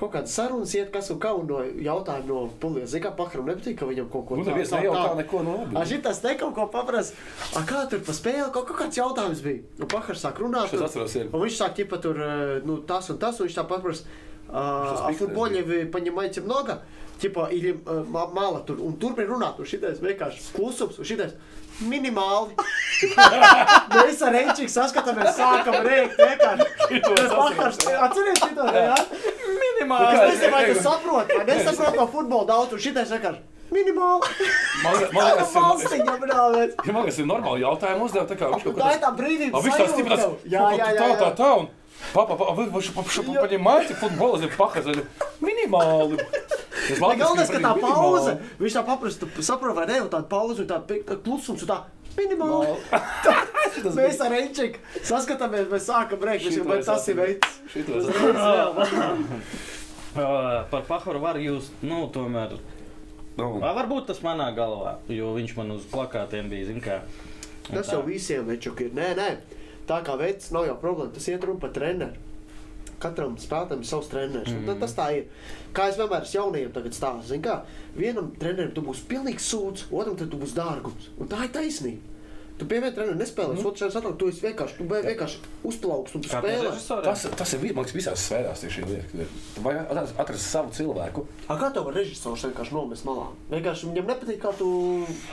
Kaut kāda sarunas iet, kas un kā, un no jautājuma no pulijas. Zini, kā Pakaram nepatīk, ka viņam kaut ko Nu, neviens nejautā neko no A, labi. šitas te kaut ko paprasa. A, kā tur pa spēli? Kaut, kaut kāds jautājums bija. Un Pakars sāk runāt. Es tur. atceros, ir. Un viņš sāk, ķipa, tur, eh, ну, tas un tas, un viņš tā paprasa, а, а в спикер, футболе вы понимаете много? Типа, или э, ма- мало tur, un turpin runāt, un šitais vienkārši klusums, un šitais minimāli. Mēs ar Reičiku saskatāmies, sākam rēkt, vienkārši. Tas vakars, atceries šito, ne, jā? Minimāli. Es nezinu, vai tu saproti, vai nesaproti no futbola daudz, un šitais vienkārši minimāli. Man liekas, man liekas, Kāda ir- valstiņa, brālēs. Ja man liekas, ir normāli jautājumi uzdevumi, tā kā viņš kaut Tā ir kādā tā brīvība. А вы что, типа, sajūta tas, tev. Jā, jā, jā. tā, jā. tā, tā, un Папа, а вы, вы, вы, вы Jo- понимаете, футбол это пахать минималы. Bet galvenais, ka tā pauze, viņš tā paprasti saprot, vai ne, un tāda pauze, un tāda pi- klusums, un tā minimāli. Mēs ar Reičiku saskatāmies, mēs sākam rēkt, es tas ir veids. Uh, Par Paharu var jūs, nu, tomēr. Nu, Vai varbūt tas manā galvā, jo viņš man uz plakātiem bija, zin kā. Tas tā. jau visiem večuk ir. Nē, nē, tā kā veids nav jau problēma, tas iet runa par treneru. Katram spēlētājam ir savs treneris. Mm. Tas tā ir. Kā es vienmēr esmu jaunajiem tagad stāstu. Zini, kā vienam trenerim tu būsi pilnīgs sūds, otram tad tu būsi dārgums. Un tā ir taisnība. Tu pie viena trenera nespēlēsi, mm. otrs atkal tu esi vienkārši, tu biji vienkārši uzplaukts un tu spēlē. Tas, tas ir liekas, visās sfērās tieši šī lieta. Tu vajag atrast, savu cilvēku. A, kā tev var režisors vienkārši nomest malā? Vienkārši viņam nepatīk, kā tu.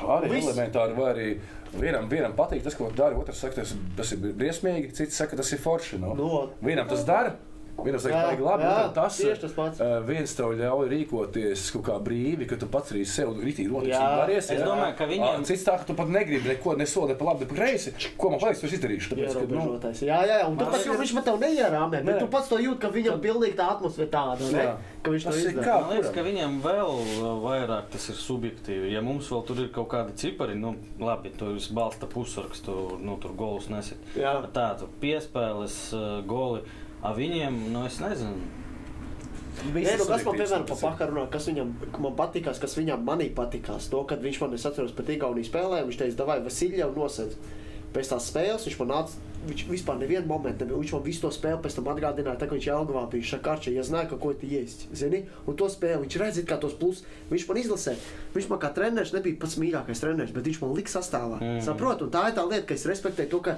Arī Viss. elementāri, vai arī vienam, vienam patīk tas, ko dara, otrs saka, tas, tas ir briesmīgi, cits saka, tas ir forši. No? No. Vienam tas dara. Vienam saka, Jā, ka labi, jā, otram tas tieši tas pats. Uh, viens tev ļauj rīkoties kaut kā brīvi, ka tu pats arī sev rītīgi Jā. daries. Es jā. domāju, ka viņiem- Ā, Cits tā, ka tu pat negribi neko, ne soli, ne pa labi, ne pa kreisi. Ko man paliks, to es izdarīšu. Tāpēc, ka, nu. Jā, jā, jā. Un tu Man pats jau liekas- viņš man tev neierāmē, bet tu pats to jūt, ka viņam pilnīgi tā atmosfēra tāda, ne? Jā. Ka viņš to Tas ir kā? Man liekas, ka viņiem vēl vairāk tas ir subjektīvi. Ja mums vēl tur ir kaut kādi cipari, nu, labi, tu esi balsta pusrakstu, nu, tur golus nesit. Jā. Tādu piespēles uh, goli. A viņiem, nu, es nezinu. Nē, nu, kas man, piemēram, pa tas ir. pakaru runā, kas viņam man patīkās, kas viņam manī patīkās. To, kad viņš man, es atceros, pat Igaunijas spēlē, viņš teica, davai, Vasilija jau nosedz. Pēc tās spēles viņš man nāca, viņš vispār nevienu momentu nebija. Viņš man visu to spēli pēc tam atgādināja, tā, ka viņš Jelgavā bija. Viņš saka, Arčē, ja zināja, ka ko tu iest, zini? Un to spēli viņš redz, kā tos plus. Viņš man izlasē. Viņš man kā treneris nebija pats mīļākais treneris, bet viņš man lika sastāvā. Mm. Saprot, un tā ir tā lieta, ka es respektēju to, ka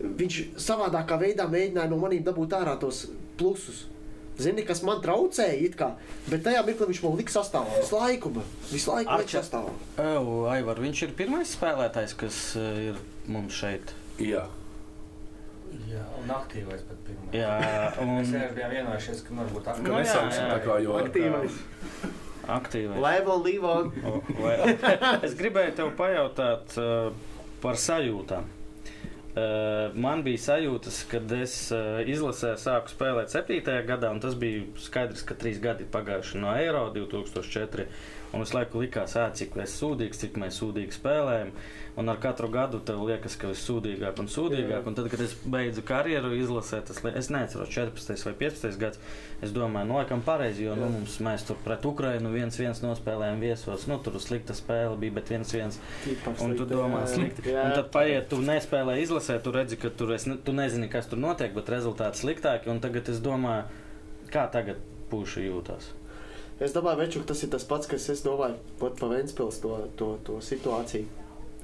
viņš savādākā veidā mēģināja no maniem dabūt ārā tos plusus. Zini, kas man traucēja, it kā, bet tajā mirklī viņš man lika sastāvā. Visu laiku, visu laiku Arča. sastāvā. Oh, Aivar, viņš ir pirmais spēlētājs, kas uh, ir mums šeit. Jā. Jā, un aktīvais pat pirmais. Jā, Mēs un jau bijām vienojušies, ka varbūt Ka Nu, jā, nesauksim jā. tā kā, jo Aktīvais. aktīvais. O, vai- Es gribēju tev pajautāt uh, par sajūtām. Uh, man bija sajūtas, kad es uh, izlasē sāku spēlēt 7. gadā, un tas bija skaidrs, ka trīs gadi ir pagājuši no Eiro 2004. Un visu laiku likās, ā, cik es sūdīgs, cik mēs sūdīgi spēlējam. Un ar katru gadu tev liekas, ka viss sūdīgāk un sūdīgāk. Un tad, kad es beidzu karjeru izlasē, tas es neatceros 14. vai 15. gads. Es domāju, nu, laikam pareizi, jo nu, mums, mēs tur pret Ukrainu viens viens nospēlējām viesos. Nu, tur slikta spēle bija, bet viens viens. Un tu domā, slikti. Un tad paiet, tu nespēlē izlasē, tu redzi, ka tur es, tu nezini, kas tur notiek, bet rezultāti sliktāki. Un tagad es domāju, kā tagad puši jūtas. Es domāju, Večuk, tas ir tas pats, kas es domāju pat pa Ventspils to, to, to situāciju.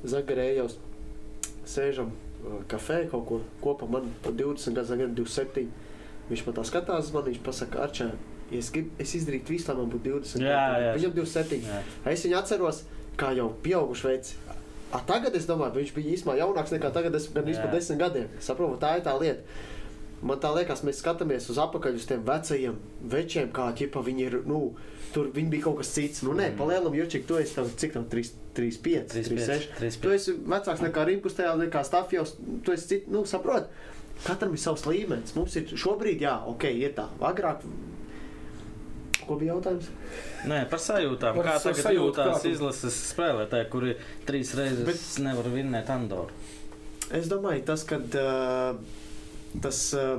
Zagarējos, sēžam uh, kafē kaut kur kopā, man pa 20 gadu, Zagaram 27. Viņš man tā skatās, man viņš pasaka, Arčē, es, grib, es izdarītu visu, lai man būtu 20 Jā, gadu. jā. Viņam 27. Jā. Es viņu atceros, kā jau pieauguši veids. A, tagad es domāju, viņš bija īstenībā jaunāks nekā tagad, es gan par desmit gadiem. Saprotu, tā ir tā lieta. Man tā liekas, mēs skatāmies uz apakaļ uz tiem vecajiem večiem, kā ķipa viņi ir. Nu, tur viņi bija kaut kas cits. Nu, nē, palielam, Jurčik, tu esi tam, cik tam 3, 3, 5, 3, 6. 3, Tu esi vecāks nekā Rimkus, tajā nekā Stafjos. Tu esi cits, nu, saprot. Katram ir savs līmenis. Mums ir šobrīd, jā, ok, ir tā. Agrāk, ko bija jautājums? Nē, par sajūtām. Par Kā tagad sajūtu, jūtās kā izlases spēlētāji, kuri trīs reizes Bet- Bet... nevar vinnēt Andoru? Es domāju, tas, kad uh, tas. Uh,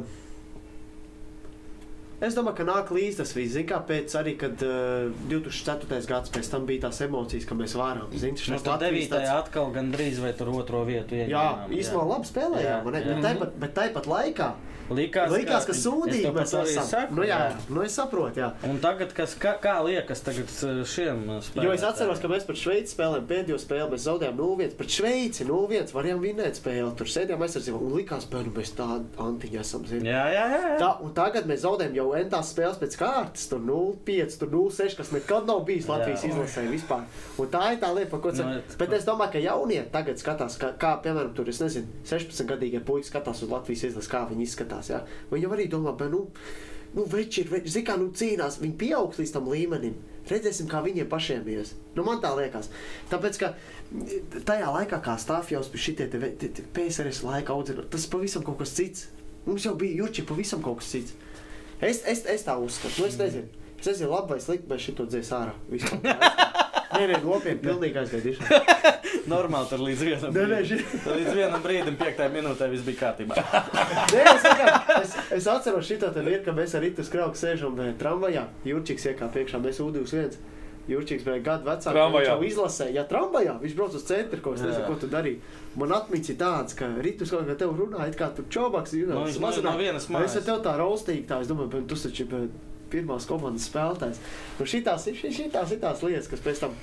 Es domāju, ka nāk līdzi tas viss. Zini, kā pēc arī, kad uh, 2004. gads pēc tam bija tās emocijas, ka mēs varam. Zini, Nu, šis Latvijas devītajā tāds- atkal gandrīz vai tur otro vietu Jā, ieņēmām, īstenībā labi spēlējām, Jā, jā. Bet tāpat laikā Likās, likās, ka es sūdīgi mēs esam. saku, Nu, jā, jā. nu es saprotu, jā. Un tagad, kas, kā, kā liekas tagad uh, šiem spēlētājiem? Jo es atceros, ka mēs pret Šveici spēlējām pēdējo spēli. Mēs zaudējām 0-1 pret Šveici. 0-1 varējām vinēt spēli. Tur sēdējām aizsardzībā un likās, ka nu, mēs tādi antiņi esam. Zini. Jā, jā, jā. jā. Tā, un tagad mēs zaudējam jau entās spēles pēc kārtas. Tur 0-5, tur 0-6, kas nekad nav bijis Latvijas Jā. izlasē vispār. Un tā ir tā lieta, par ko Nu, es. Bet es domāju, ka jaunie tagad skatās, kā, kā piemēram, tur, es nezinu, 16-gadīgie puiši skatās uz Latvijas izlasi, kā viņi izskatās. Jā. Viņi jau arī domā, bet, nu, nu veči ir, veči, kā, nu, cīnās, viņi pieaugs līdz tam līmenim. Redzēsim, kā viņiem pašiem ies. Nu, man tā liekas. Tāpēc, ka tajā laikā, kā ve- te- te PSRS laika audzinot, tas pavisam kaut kas cits. Mums jau bija Jurči pavisam kaut kas cits. Es, es, es tā uzskatu. Nu, es nezinu. Es nezinu, labi vai slikti, bet šito dzēs ārā. Vispār. Nē, nē, nopietni, pilnīgi aizgaidīšu. Normāli tur līdz vienam, Nē, nē, brīdim- šī- līdz vienam brīdim, piektajā minūtē viss bija kārtībā. Nē, es, vienkārši- es, es atceros šito te lietu, ka mēs ar Rītu skrauku sēžam eh, tramvajā. Jurčiks iekāpa priekšā, mēs U21. Jurčiks bija gadu vecāks. Tramvajā? Viņš jau izlasīja, ja tramvajā viņš brauc uz centru, ko es nezinu, ko tu darīji. Man atmiņas ir tāds, ka Rītus kaut kā tev runāja, it kā tu čobaks, jūs Nu, viņš no- no vienas mājas. Es tev tā raustīgi, tā, es domāju, bet tu taču esi pirmās komandas spēlētājs. Nu, šitās, ir- šitās, šitās lietas, kas pēc tam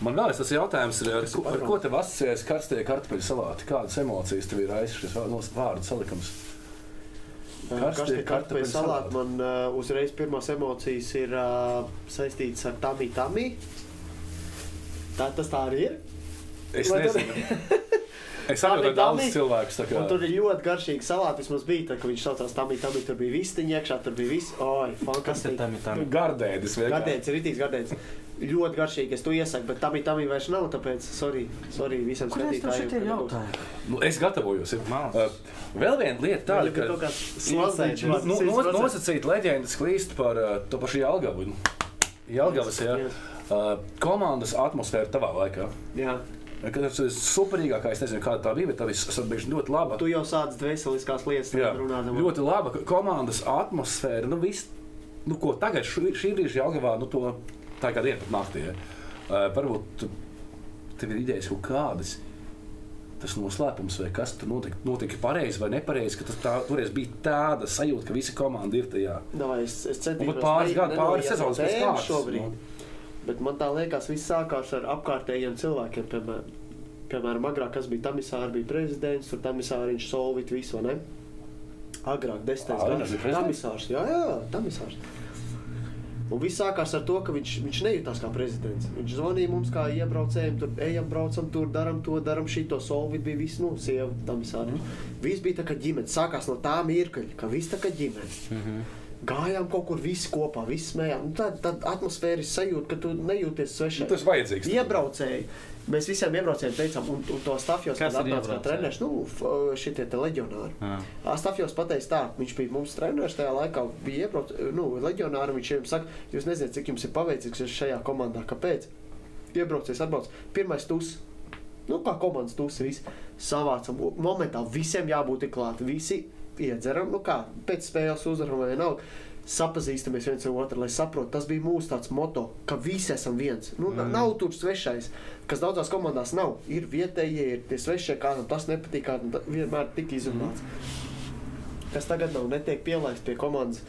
Man vēl tas jautājums ir, ar, ir ar padomā? ko tev asociējas karstie kartupeļu salāti? Kādas emocijas tev ir aizsācis šis vārdu salikums? Karstie kartupeļu salāti man uh, uzreiz pirmās emocijas ir uh, saistītas ar Tami Tami. Tā tas tā arī ir. Es tu- nezinu. Es saprotu, ka daudz cilvēku kā. Un tur ir ļoti garšīgi salāti. Vismaz bija tā, ka viņš saucās Tami Tami. Tur bija vistiņa iekšā, tur bija viss. Oi, Kas ir fantastiski. tam ir tam? Gardēdis. Gardēts, rītīgs gardēts. Ļoti garšīgi, es to iesaku, bet Tami Tami vairs nav, tāpēc sorry, sorry tev skatītājiem. Nu, es gatavojos. Uh, vēl viena lieta tāda, ka kāds Nu, nu. Nosacīt leģendas klīst par uh, to pašu Jālgavu. Jelgavas, jā. Uh, komandas atmosfēra tavā laikā. Jā, tas ir superīgākā, es nezinu, kāda tā bija, bet tā bijuši ļoti laba. tu jau sāc dvēseliskās lietas Jā, runāt. ļoti laba ko- komandas atmosfēra. Nu, viss, nu, ko tagad šī, šī brīža Jālgavā, nu, to tā kā diena pat naktī. Ja. Uh, varbūt tev ir idejas kaut kādas. Tas noslēpums, vai kas tur notika, notika pareizi vai nepareizi, ka tas tā, toreiz bija tāda sajūta, ka visa komanda ir tajā. Davai, es, es pat pāris gadu, pāris sezonas pēc kārtas. Bet man tā liekas, viss sākās ar apkārtējiem cilvēkiem. Piemēram, piemēram agrāk, kas bija Tamisārs, bija prezidents, tur Tamisāriņš, Solvit, visu, vai ne? Agrāk, desmitais Ā, viņš gads. bija prezidents? Tamisārs, jā, jā, Tamisārs. Un viss sākās ar to, ka viņš, viņš nejūtās kā prezidents. Viņš zvanīja mums, kā iebraucējiem, tur ejam, braucam, tur darām to, darām šito. Solvit bija viss, nu, sieva, Tamisārs. Mm. Viss bija tā kā ģimene. Sākās no tā mirkļa, ka viss tā kā ģimene. Mm -hmm. Gājām kaut kur visi kopā, visi smējām. Nu, Tad tā atmosfēra ir sajūta, ka tu nejūties svešs. Nu, tas vajadzīgs. Iebraucēji. Mēs visiem iebraucējiem teicām, un, un to Stafjos, kad ir atnāca kā treneris, nu, šitie te leģionāri. Jā. Ā, Stafjos pateica tā, viņš bija mums treneris tajā laikā, bija iebrauc, nu, leģionāri, viņš viņiem saka, jūs nezināt, cik jums ir paveicīgs jūs šajā komandā, kāpēc? Iebraucējs atbrauc, pirmais tus, nu, kā komandas tus, viss savācam, momentā visiem jābūt klāt, visi iedzeram, nu kā, pēc spēles uzvaram vai nav. Sapazīstamies viens ar otru, lai saprotu, tas bija mūsu tāds moto, ka visi esam viens. Nu, mm. Nav tur svešais, kas daudzās komandās nav. Ir vietējie, ir tie svešie, kādam tas nepatīk, kādam ta- vienmēr tik izrunāts. Mm. Kas tagad nav, netiek pielaists pie komandas,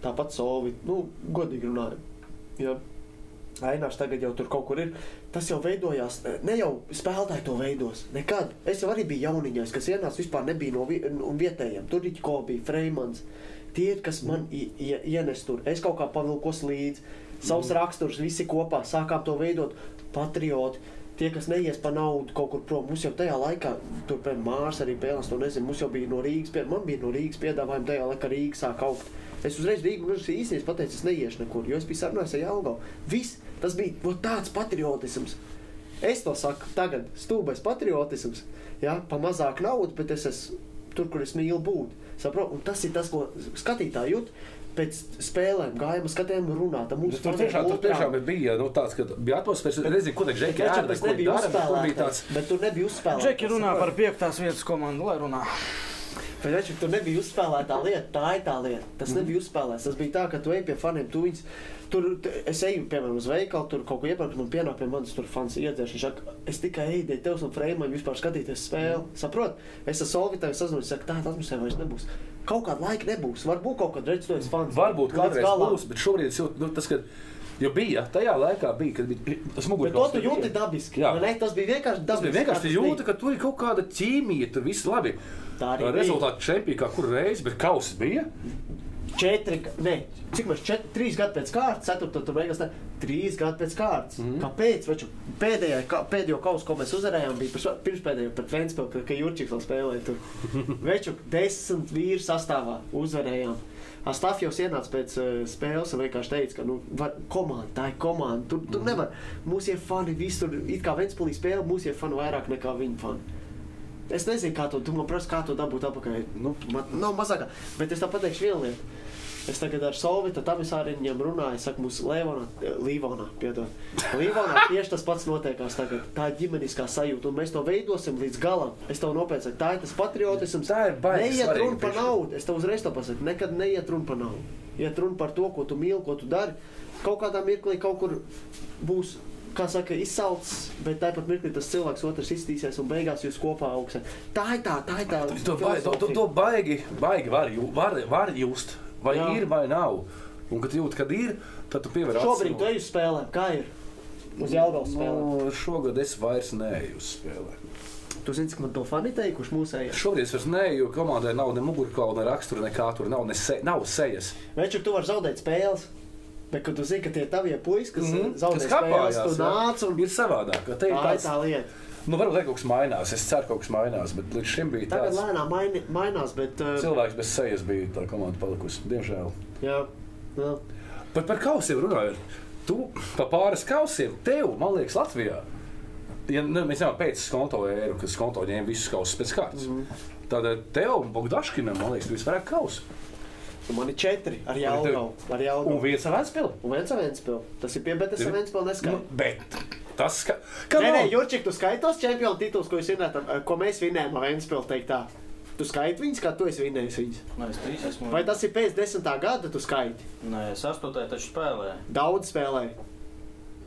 tāpat solvi, nu, godīgi runājot. Ja Ainārs tagad jau tur kaut kur ir. Tas jau veidojās, ne jau spēlētāji to veidos. Nekad. Es jau arī biju jauniņais, kas ienāca vispār nebija no vi un vietējiem. Tur bija ko bija Freimans. Tie ir, kas man ienes tur. Es kaut kā pavilkos līdzi. Savus mm. raksturus visi kopā sākām to veidot. Patrioti. Tie, kas neies pa naudu kaut kur prom, mums jau tajā laikā, tur pie Mārs arī pēlās, to nezinu, mums jau bija no Rīgas, pie, man bija no Rīgas piedāvājumi tajā laikā Rīga sāk augt. Es uzreiz Rīgu gluži īstenībā pateicu, es neiešu nekur, jo es biju sarunājis ar Jālgavu. Viss, tas bija no tāds patriotisms. Es to saku tagad, stūbais patriotisms, jā, pa mazāk naudas, bet es esmu tur, kur es mīlu būt. Saprot? Un tas ir tas, ko skatītāji jūt. Pēc spēlēm gājām, skatījām, runājām. Nu, Tur tiešām, tur tiešām bija nu, tāds, ka bija atmosfēra. Es nezinu, ko Bet Džeki ēda, ko bet tur bija tāds. Bet tur nebija uzspēlēts. Džeki runā par piektās vietas komandu, lai runā. Bet viņš tur nebija uzspēlēta lieta. Tā ir tā lieta. Tas Mhm. nebija uzspēlēts. Tas bija tā, ka tu ej pie faniem. Tu viņus, tur, tu, es eju, piemēram, uz veikalu, tur kaut ko iepērku, man pienāk pie manis tur fans iedzēš. Viņš saka, es tikai eju dēļ tevis un Freimam vispār skatīties spēli. Saprot? Es ar Solvitāju sazvanīju, saka, tā atmosfēra vairs nebūs. Kaut kāda laika nebūs. Varbūt kaut kad redzēs, tu esi fans. Varbūt kādreiz galam. būs, bet šobrīd es jūtu, nu, tas, ka, jo bija, tajā laikā bija, kad bija tas Bet mugurkauls. to tu jūti dabiski. Jā. Ne, tas bija vienkārši Tas dabiski. bija vienkārši kā jūta, ka tur ir kaut kāda ķīmija, tur viss labi. Tā arī bija. Rezultāti čempionā kā kur reizi, bet kausa bija. Četri, ne, cik mēs četri, trīs gadi pēc kārtas, ceturto tur beigās, ne, trīs gadi pēc kārtas. Mm. Kāpēc? Veču, pēdējā, ka, pēdējo kausu, ko mēs uzvarējām, bija pirms- pirmspēdējo pret Ventspili, kad, Jurčiks vēl spēlēja tur. Veču, desmit vīru sastāvā uzvarējām. Astafjovs ienāca pēc uh, spēles un vienkārši teica, ka nu, var, komanda, tā ir komanda. Tur, tur nevar. Mūsu fani visur, it kā Ventspilī spēle, mūsu fani vairāk nekā viņa fani. Es nezinu, kā to, tu man prasa, kā to dabūt atpakaļ. Nu, man nav mazākā, bet es tā pateikšu vienu lietu. Es tagad ar Solvitu Tamisāriņiem runāju, saku, mums Levonā, eh, Līvonā, piedod. Līvonā tieši tas pats notiekās tagad. Tā ir ģimeniskā sajūta, un mēs to veidosim līdz galam. Es tev nopietni saku, tā ir tas patriotisms. Tā ir baigi Neiet runa par naudu, es tev uzreiz to pasaku. Nekad neiet runa par naudu. Iet runa par to, ko tu mīli, ko tu dari. Kaut kādā mirklī kaut kur būs. Kā saka, izsalcis, bet tāpat mirklī tas cilvēks otrs iztīsies un beigās jūs kopā augsiet. Tā ir tā, tā ir tā. To, baigi, to, to, to baigi, baigi var, jū, var, var just, vai Jā. Ir vai nav. Un, kad jūt, kad ir, tad tu pievēr Šobrīd tu ej uz spēlēm, kā ir? Uz Jālgavas spēlēm. Nu, šogad es vairs neeju uz spēlēm. Tu zini, cik man to fani teikuši mūsējā. Šobrīd es vairs neeju, jo komandai nav ne mugurkaula, ne rakstura, nekā tur nav, ne se, nav sejas. Veču, tu vari zaudēt spēles. Bet, kad tu zini, ka tie tavie puiši, kas mm -hmm. zaudē spēles, tu nāc un Ir savādāk. ka Te ir tā tāds, tā lieta. nu, varbūt kaut kas mainās. Es ceru, ka kaut kas mainās, bet līdz šim bija Tagad tāds. lēnām maini, mainās, bet... Uh, Cilvēks bez sejas bija tā komanda palikusi, diemžēl. jā, jā. Bet par kausiem runājot, tu pa pāris kausiem, tev, man liekas, Latvijā. Ja, nu, mēs zinām, pēc skonto ēru, kad skonto ņēma visus kausus pēc kārtas. Mm. -hmm. Tad tev un Bogdaškinam, man liekas, visvairāk kausu. Un man ir četri ar Jālgavu. Ar Jālgavu. Un viens ar Vēnspili. Un viens ar Ventspili. Tas ir pie, bet es ar Ventspili Nu, neskaitu. bet tas, ka... ka Nē, nē, Jurčik, tu skaitos čempionu titulus, ko, ar- ko mēs vinējam ar Ventspili, teikt tā. Tu skaiti viņus, kā tu esi vinējis viņus. Nē, es trīs esmu. Vai tas ir pēc desmitā gada, tu skaiti? Nē, es astotajā taču spēlēju. Daudz spēlēji.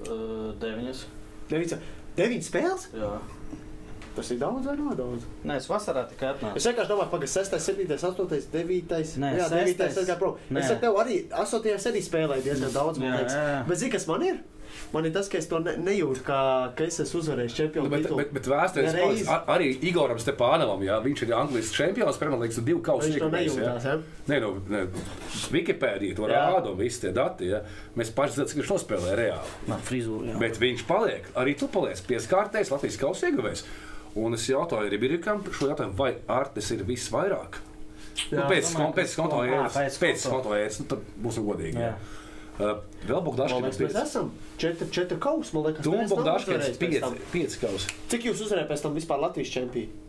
Uh, deviņas. Deviņas, deviņas spēles? Jā. Tas ir daudz vai nav daudz? Nē, es vasarā tikai atnācu. Es vienkārši domāju, ka 6, 7, 8, 9. Nē, jā, 9. sestais. Es, prom. Nē. es ar tevi arī 8. arī spēlēju diezgan daudz. man Jā, liekas. jā, jā. Bet zini, kas man ir? Man ir tas, ka es to ne, nejūtu, ka, ka es esmu uzvarējis čempionu Bet, titulu. bet, bet vēsturē Nereiz. arī Igoram Stepānovam, jā, viņš ir Anglijas čempions, Premjerlīgas divu kausu ieguvējs, jā. ja? Nē, nu, ne, Wikipēdija to Jā. rāda un visi tie dati. Ja. Mēs paši zinām, cik viņš nospēlēja reāli. Man frizūra. jā. Bet viņš paliek. Arī tu paliec pieskārtais Latvijas kausa ieguvējs. Un es jautāju arī Birkam šo jautājumu, vai Artis ir visvairāk? Nu, Jā, pēc domāju, kon- pēc ka- konta Ā, ēras, pēc pēc konta. konta ēras, nu, tad būsim godīgi. Jā. Jā. Uh, vēl liekas, mēs Bogdaškins. esam četri, četri kausi. Man liekas, Tu un Bogdaškins pieci, pieci kausi. Cik jūs uzvarējāt pēc tam vispār Latvijas čempionu?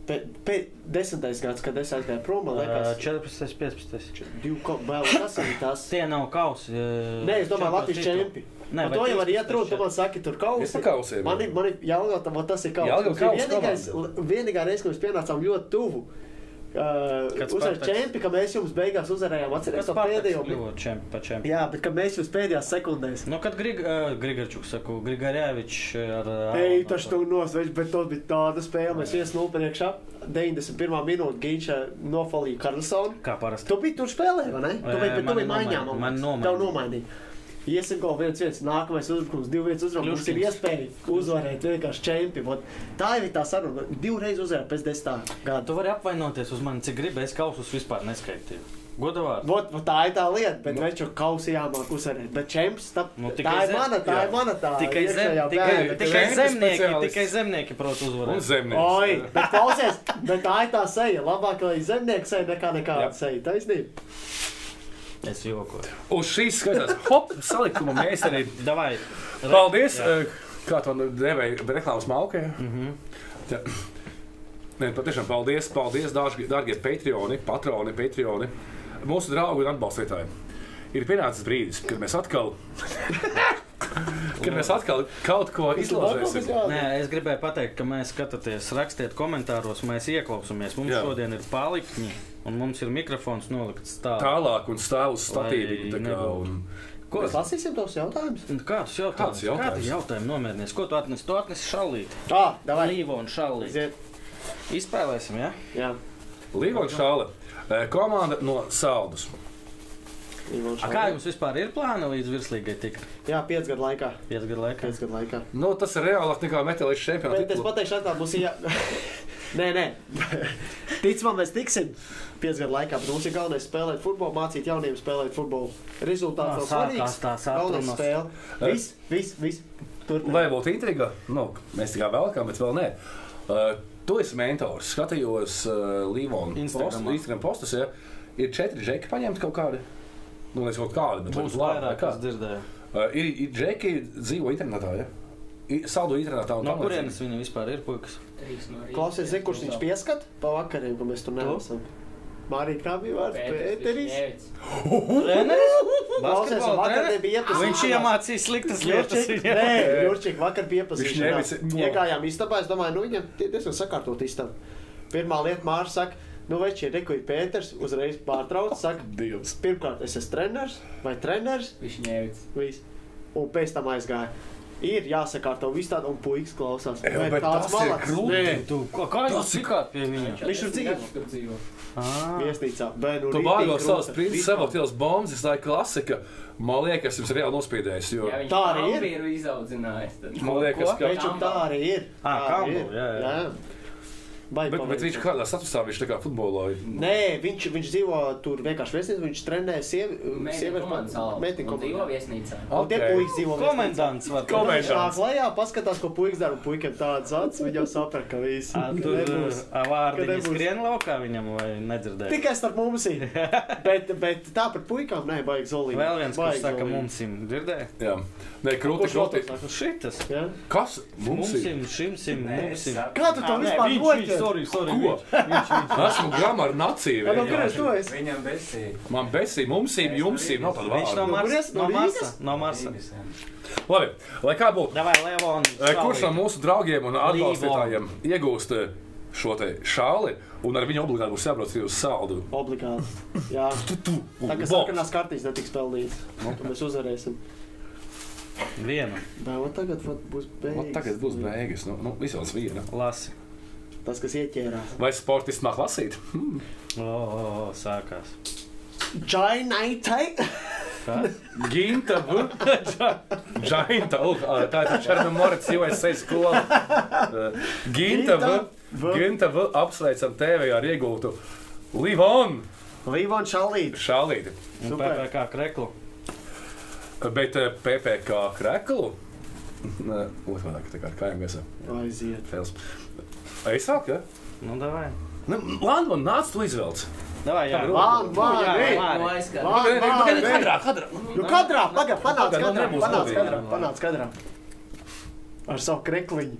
Pēc desmitais gads, kad es aizgāju prom, man Uh, liekas, 14, 15. divu kausu. Tas ir tas. Tie nav kausi. uh, Nē, es domāju, Latvijas tituli. čempioni. Nē, to jau var 15 iet runa, tu man saki, tur kausi. Es pa kausiem, Man jā. ir, ir jālgā, man tas ir kausi. Ir vienīgais, vienīgā reize, kad mēs pienācām ļoti tuvu. Uh, Uzvarēt čempionu, ka mēs jums beigās uzvarējām. Atcerieties to pēdējo. čempionu. Jā, bet ka mēs jūs pēdējās sekundēs. Nu, kad Grig, uh, Grigarčuks, saku, Grigārēvičs ar... Alanu tas to- tur nosveļš, bet to bija tāda spēle. Mēs viens nulle priekšā. 91. minūte Gīča nofalīja Karlsonu. Kā parasti. Tu biji tur spēlē, vai ne? Tu biji, bet tu biji maiņā, man nomainīja. Iesim kaut viens, viens, nākamais uzbrukums, divi viens uzbrukums. Mums ir iespēja uzvarēt vienkārši čempionu. Tā ir tā saruna. Divreiz uzvarēt pēc desmitā gada. Tu vari apvainoties uz mani, cik gribi. Es kausus vispār neskaitīju. Vot, vot tā ir tā lieta, bet viņš jau kausi jāmāk uzvarēt. Bet čempions, tā, Nu, tā ir zem- mana, tā jā. ir mana tā. Tikai, zem, tikai, bēda, ka tikai zemnieki, speciālists. tikai zemnieki prot Un uzvarēt. zemnieks. Oi, bet klausies, bet tā ir tā seja. Labāk, lai zemnieks seja nekā nekāda seja. Taisnība. Es jokoju. Uz šīs skatās, hop, salikuma mēs arī. Davai. Paldies! Jā. Kā to devēja reklāmas malkē? Mhm. Jā. Nē, patiešām paldies, paldies, dārgie, Patreoni, patroni, Patreoni, mūsu draugi un atbalstītāji. Ir pienācis brīdis, kad mēs atkal Kad mēs atkal kaut ko izlozēsim. Nē, es gribēju pateikt, ka mēs skatāmies, rakstiet komentāros, mēs ieklausāmies. Mums Jā. Šodien ir palikņi, un mums ir mikrofons nolikts tā. Tālāk un stāv uz un- Ko? Mēs lasīsim tos jautājumus. Kādus jautājumus? Kādus jautājumus? Kādi jautājumi nomierinies? Ko tu atnesi? Tu atnesi šallīti. Tā, davai. Līva un šallīti. Izspēlēsim, jā? Jā. Līvona šāle. Eh, Komanda no saldus. A, kā jums vispār ir plāni līdz virslīgai tikt? Jā, 5 gadu laikā. 5 gadu laikā. 5 gadu laikā. Nu, tas ir reālāk nekā metālīšu čempionāts. Bet es pateikšu, tā būs jā. nē, nē. Tic man, mēs tiksim 5 gadu laikā, mums ir galvenais spēlēt futbolu, mācīt jauniem spēlēt futbolu. Rezultāts sākās svarīgs. tās Galvenais atrunas. spēle. Viss, viss, viss. Turpināt. Lai būtu intriga, nu, mēs tikai vēlkām, bet vēl nē. Uh, tu esi mentors. Skatījos uh, Līvona Instagramā. Instagram postus. Ja? Ir četri žeki paņemti kaut kādi. Nu, nezinu, kaut kādi, bet Būs vairāk, kā. kas dzirdēja. Uh, ir, ir žeki dzīvo internetā, ja? I- Saldo internetā. un No kurienes viņi vispār ir, puikas? No rīta. Klausies, zini, kurš viņš pieskat pa vakariem, kad mēs tur neesam. Mārija, kā bija vārds? Pēteris. Klausies, Basketbola vakar treneris? Viņš iemācīja sliktas lietas. Nē, Jurčik, vakar nevis- Iegājām istabā, es domāju, nu viņam tie diezgan sakārtot istabu. Pirmā lieta Mārs saka, nu veči, ir reku ir Pēters, uzreiz pārtrauc, saka, Dievs. pirmkārt, es esmu treneris vai treneris, Viņš ņēmis. Un pēc tam aizgāja. Ir jāsakārto viss tāds, un puikas klausās. Jā, Vai bet tāds ir ko- kā jūs tikāt pie viņa? Viņš tur dzīvo. Viņš tur dzīvo. Ah. viesnīcā. Bet, nu, Tu bāgo Vispār. savot ielas bombas, tā ir klasika. Man liekas, jums ir reāli nospiedējis. Jo... Ja viņš Tā arī ir. ir Man liekas, ka Veču tā arī ir. Ā, Tā Kambu, ir. jā, jā. Baigi Bet, bet viņš kādā statusā viņš tā kā futbolā. Nē, viņš, viņš dzīvo tur vienkārši viesnīcā. Viņš trenē sievi, sieviešu komandas salā. meitiņu Un dzīvo viesnīcā. Un tie puikas dzīvo. Komendants. Viņš nāk lejā, paskatās, ko puikas dara. un Puikiem tādas acis, viņi jau saprata, ka viss nebūs. nebūs. skrien laukā viņam vai nedzirdēja. Tikai starp mums ir. bet, bet tā par puikām, nē, baigi zolīgi. Vēl viens, kurš saka, mums ir dzirdēja. Jā, nē, krūti, krūti. Šitas. Ja? Kas Mums ir? ir, šim sim, mums ir. Kā tu to vispār viņš, noķer? Sorry, sorry. Ko? Viņš, viņš, viņš. Esmu naciju. No vienkārši. kurienes tu esi? Viņam besī. Man besī, mums ir, jums ir, nav tāda Viņš no vārda. Marsa. No Marsa. No Marsa. Labi, lai kā būtu. Davai, Leon. Eh, Kurš no mūsu draugiem un atbalstītājiem iegūst eh, šo te šāli, un ar viņu obligāti būs jābrauc arī uz saldu? Obligāti. Jā. Tu, tu, Tā kā sarkanās kartīs netiks peldīts. Tad mēs uzvarēsim. Vienu. Vai un tagad būs beigas? Tagad būs beigas. Nu, nu, visās viena. Lasi. Tas, kas ieķērās. Vai sportists māk lasīt? O, o, o, sākās. Džainaitai. Ginta. Džainta, tā ir Černa Morits, USA skola. Ginta. Ginta. Apsveicam tevi ar iegūtu Livon Līvon Šalīts. šālīti. Un Super. PPK kreklu. Bet PPK kreklu? Otrādi, kā ar kājām gaisā. Aiziet. Fails. Es sāku, ja? Nu, davai. Nu, man nāc, tu izvelc. Davai, jā. Vān, Jā, ej. Māri. No aizskatās. Vān, vān, Pagaid, ej. kadrā, kadrā. Nu, kadrā, pagaid, panāc Pagaid, nu, kadrā, nebūs panāc godīgi. kadrā, panāc kadrā. Ar savu krekliņu.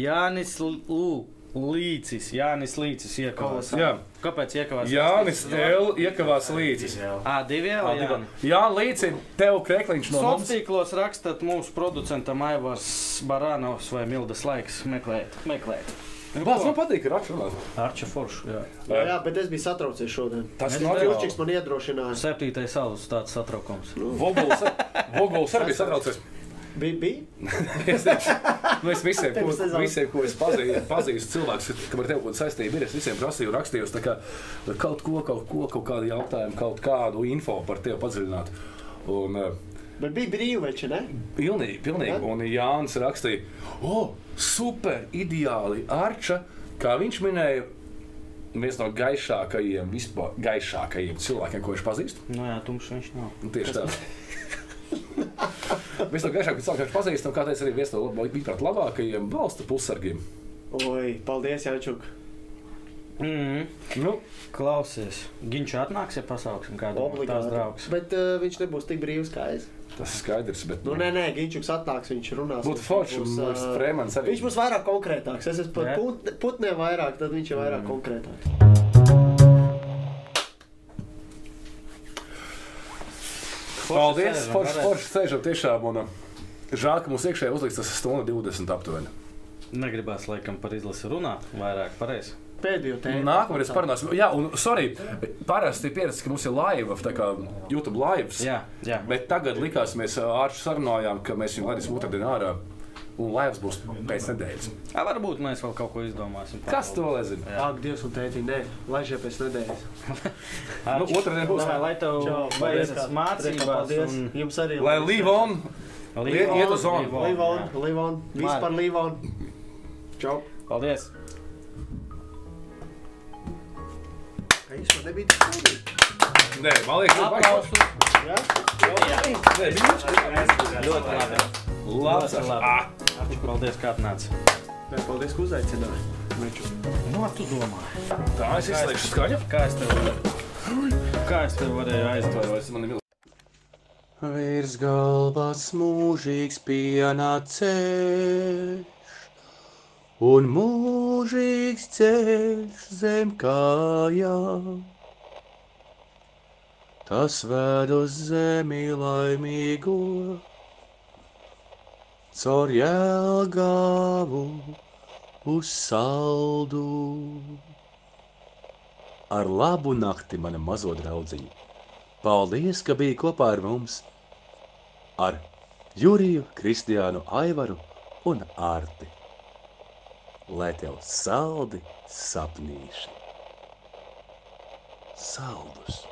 Jānis Lū. Līcis, Jānis Līcis iekavās. Jā, Kāpēc iekavās? Jānis L. iekavās līdzi. Ā, divi vēl, jā. Jā, līdzi tev krekliņš no mums. Sociālos rakstat mūsu producentam Aivars Baranovs vai Mildas laiks meklēt. meklēt. Bāc, man patīk, ka raču runāt. Arča Foršu, jā. Jā, jā, bet es biju satraucies šodien. Tas nav Jūčiks man iedrošināja. Septītais alus tāds satraukums. Voguls. Voguls arī bija satraucies. Bija, bija? Es, nu, es visiem, ko, visiem, ko es pazīstu, pazīstu cilvēkus, kam ar tevi kaut kāda saistība ir, es visiem prasīju, rakstīju, tā kā kaut ko, kaut ko, kaut kādu jautājumu, kaut kādu info par tevi padziļināt. Un, uh, Bet bija brīvveči, ne? Pilnīgi, pilnīgi. Ja? Un Jānis rakstīja, o, oh, super, ideāli. Arča, kā viņš minēja, viens no gaišākajiem, vispār gaišākajiem cilvēkiem, ko viņš pazīst. Nu jā, tumšs viņš nav. Nu, tieši tā. Viens no gaišākajiem cilvēkiem, ko viņš pazīst, un kā teica, arī viens no manuprāt, labākajiem valsts pusargiem. Oi, paldies, Jančuk. Mm. Nu, Klausies, Ginčs atnāks, ja pasauksim kādu no tās draugus. Bet uh, viņš nebūs tik brīvs kā es. Tas ir skaidrs, bet Nu, nē, nē, Ginčuks atnāks, viņš runās. būtu forši. būs, Mums Frēmans arī. Viņš būs vairāk konkrētāks. Es esmu par put, putniem vairāk, tad viņš ir vairāk mm. konkrētāks. Paldies, forši, forši sēžam tiešām. Un, Žēl, ka mums iekšēji uzliks tas stundu 20 aptuveni. Negribās laikam par izlasi runāt, vairāk pareizi. Pēdējo tēmu. Nākamreiz parunāsim. Jā, un sorry, parasti ir pieredze, ka mums ir live, tā kā YouTube live. Jā, jā. Bet tagad likās, mēs ārā sarunājām, ka mēs viņu laidīsim otrdien ārā. Un laivas būs pēc nedēļas. A, varbūt mēs vēl kaut ko izdomāsim. Kas to lai zina? Jā. Ak, Dievs un tēti, nē, laižie pēc nedēļas. Nu, otrdien būs. Lai, lai tev paldies. mācībās. Un- Jums arī. Lai live on! Live on, live on, jā. Vispār Livon. Čau. Paldies! Ka īstenībā nebija tik sūdīgi. Nē, man liekas, Aplausus! Jā? Nē, bija Ļoti labi. labs. Ļoti labi. Ah, Paldies, kā atnāci. Nē, paldies, ka uzaicināji. Meču. Nu, tu domā. Tā es izslēgšu skaņu. Kā es tev varēju, kā es tev varēju? Es man ir Virs galvas mūžīgs pienācējs, un mūžīgs ceļš zem kājām. Tas ved uz zemi laimīgo, caur jēlgāvu uz saldu. Ar labu nakti, mana mazo draudziņa! Paldies, ka biji kopā ar mums! Ar Juriju, Kristiānu, Aivaru un Ārti. Lai tev saldi sapnīši! Saldus!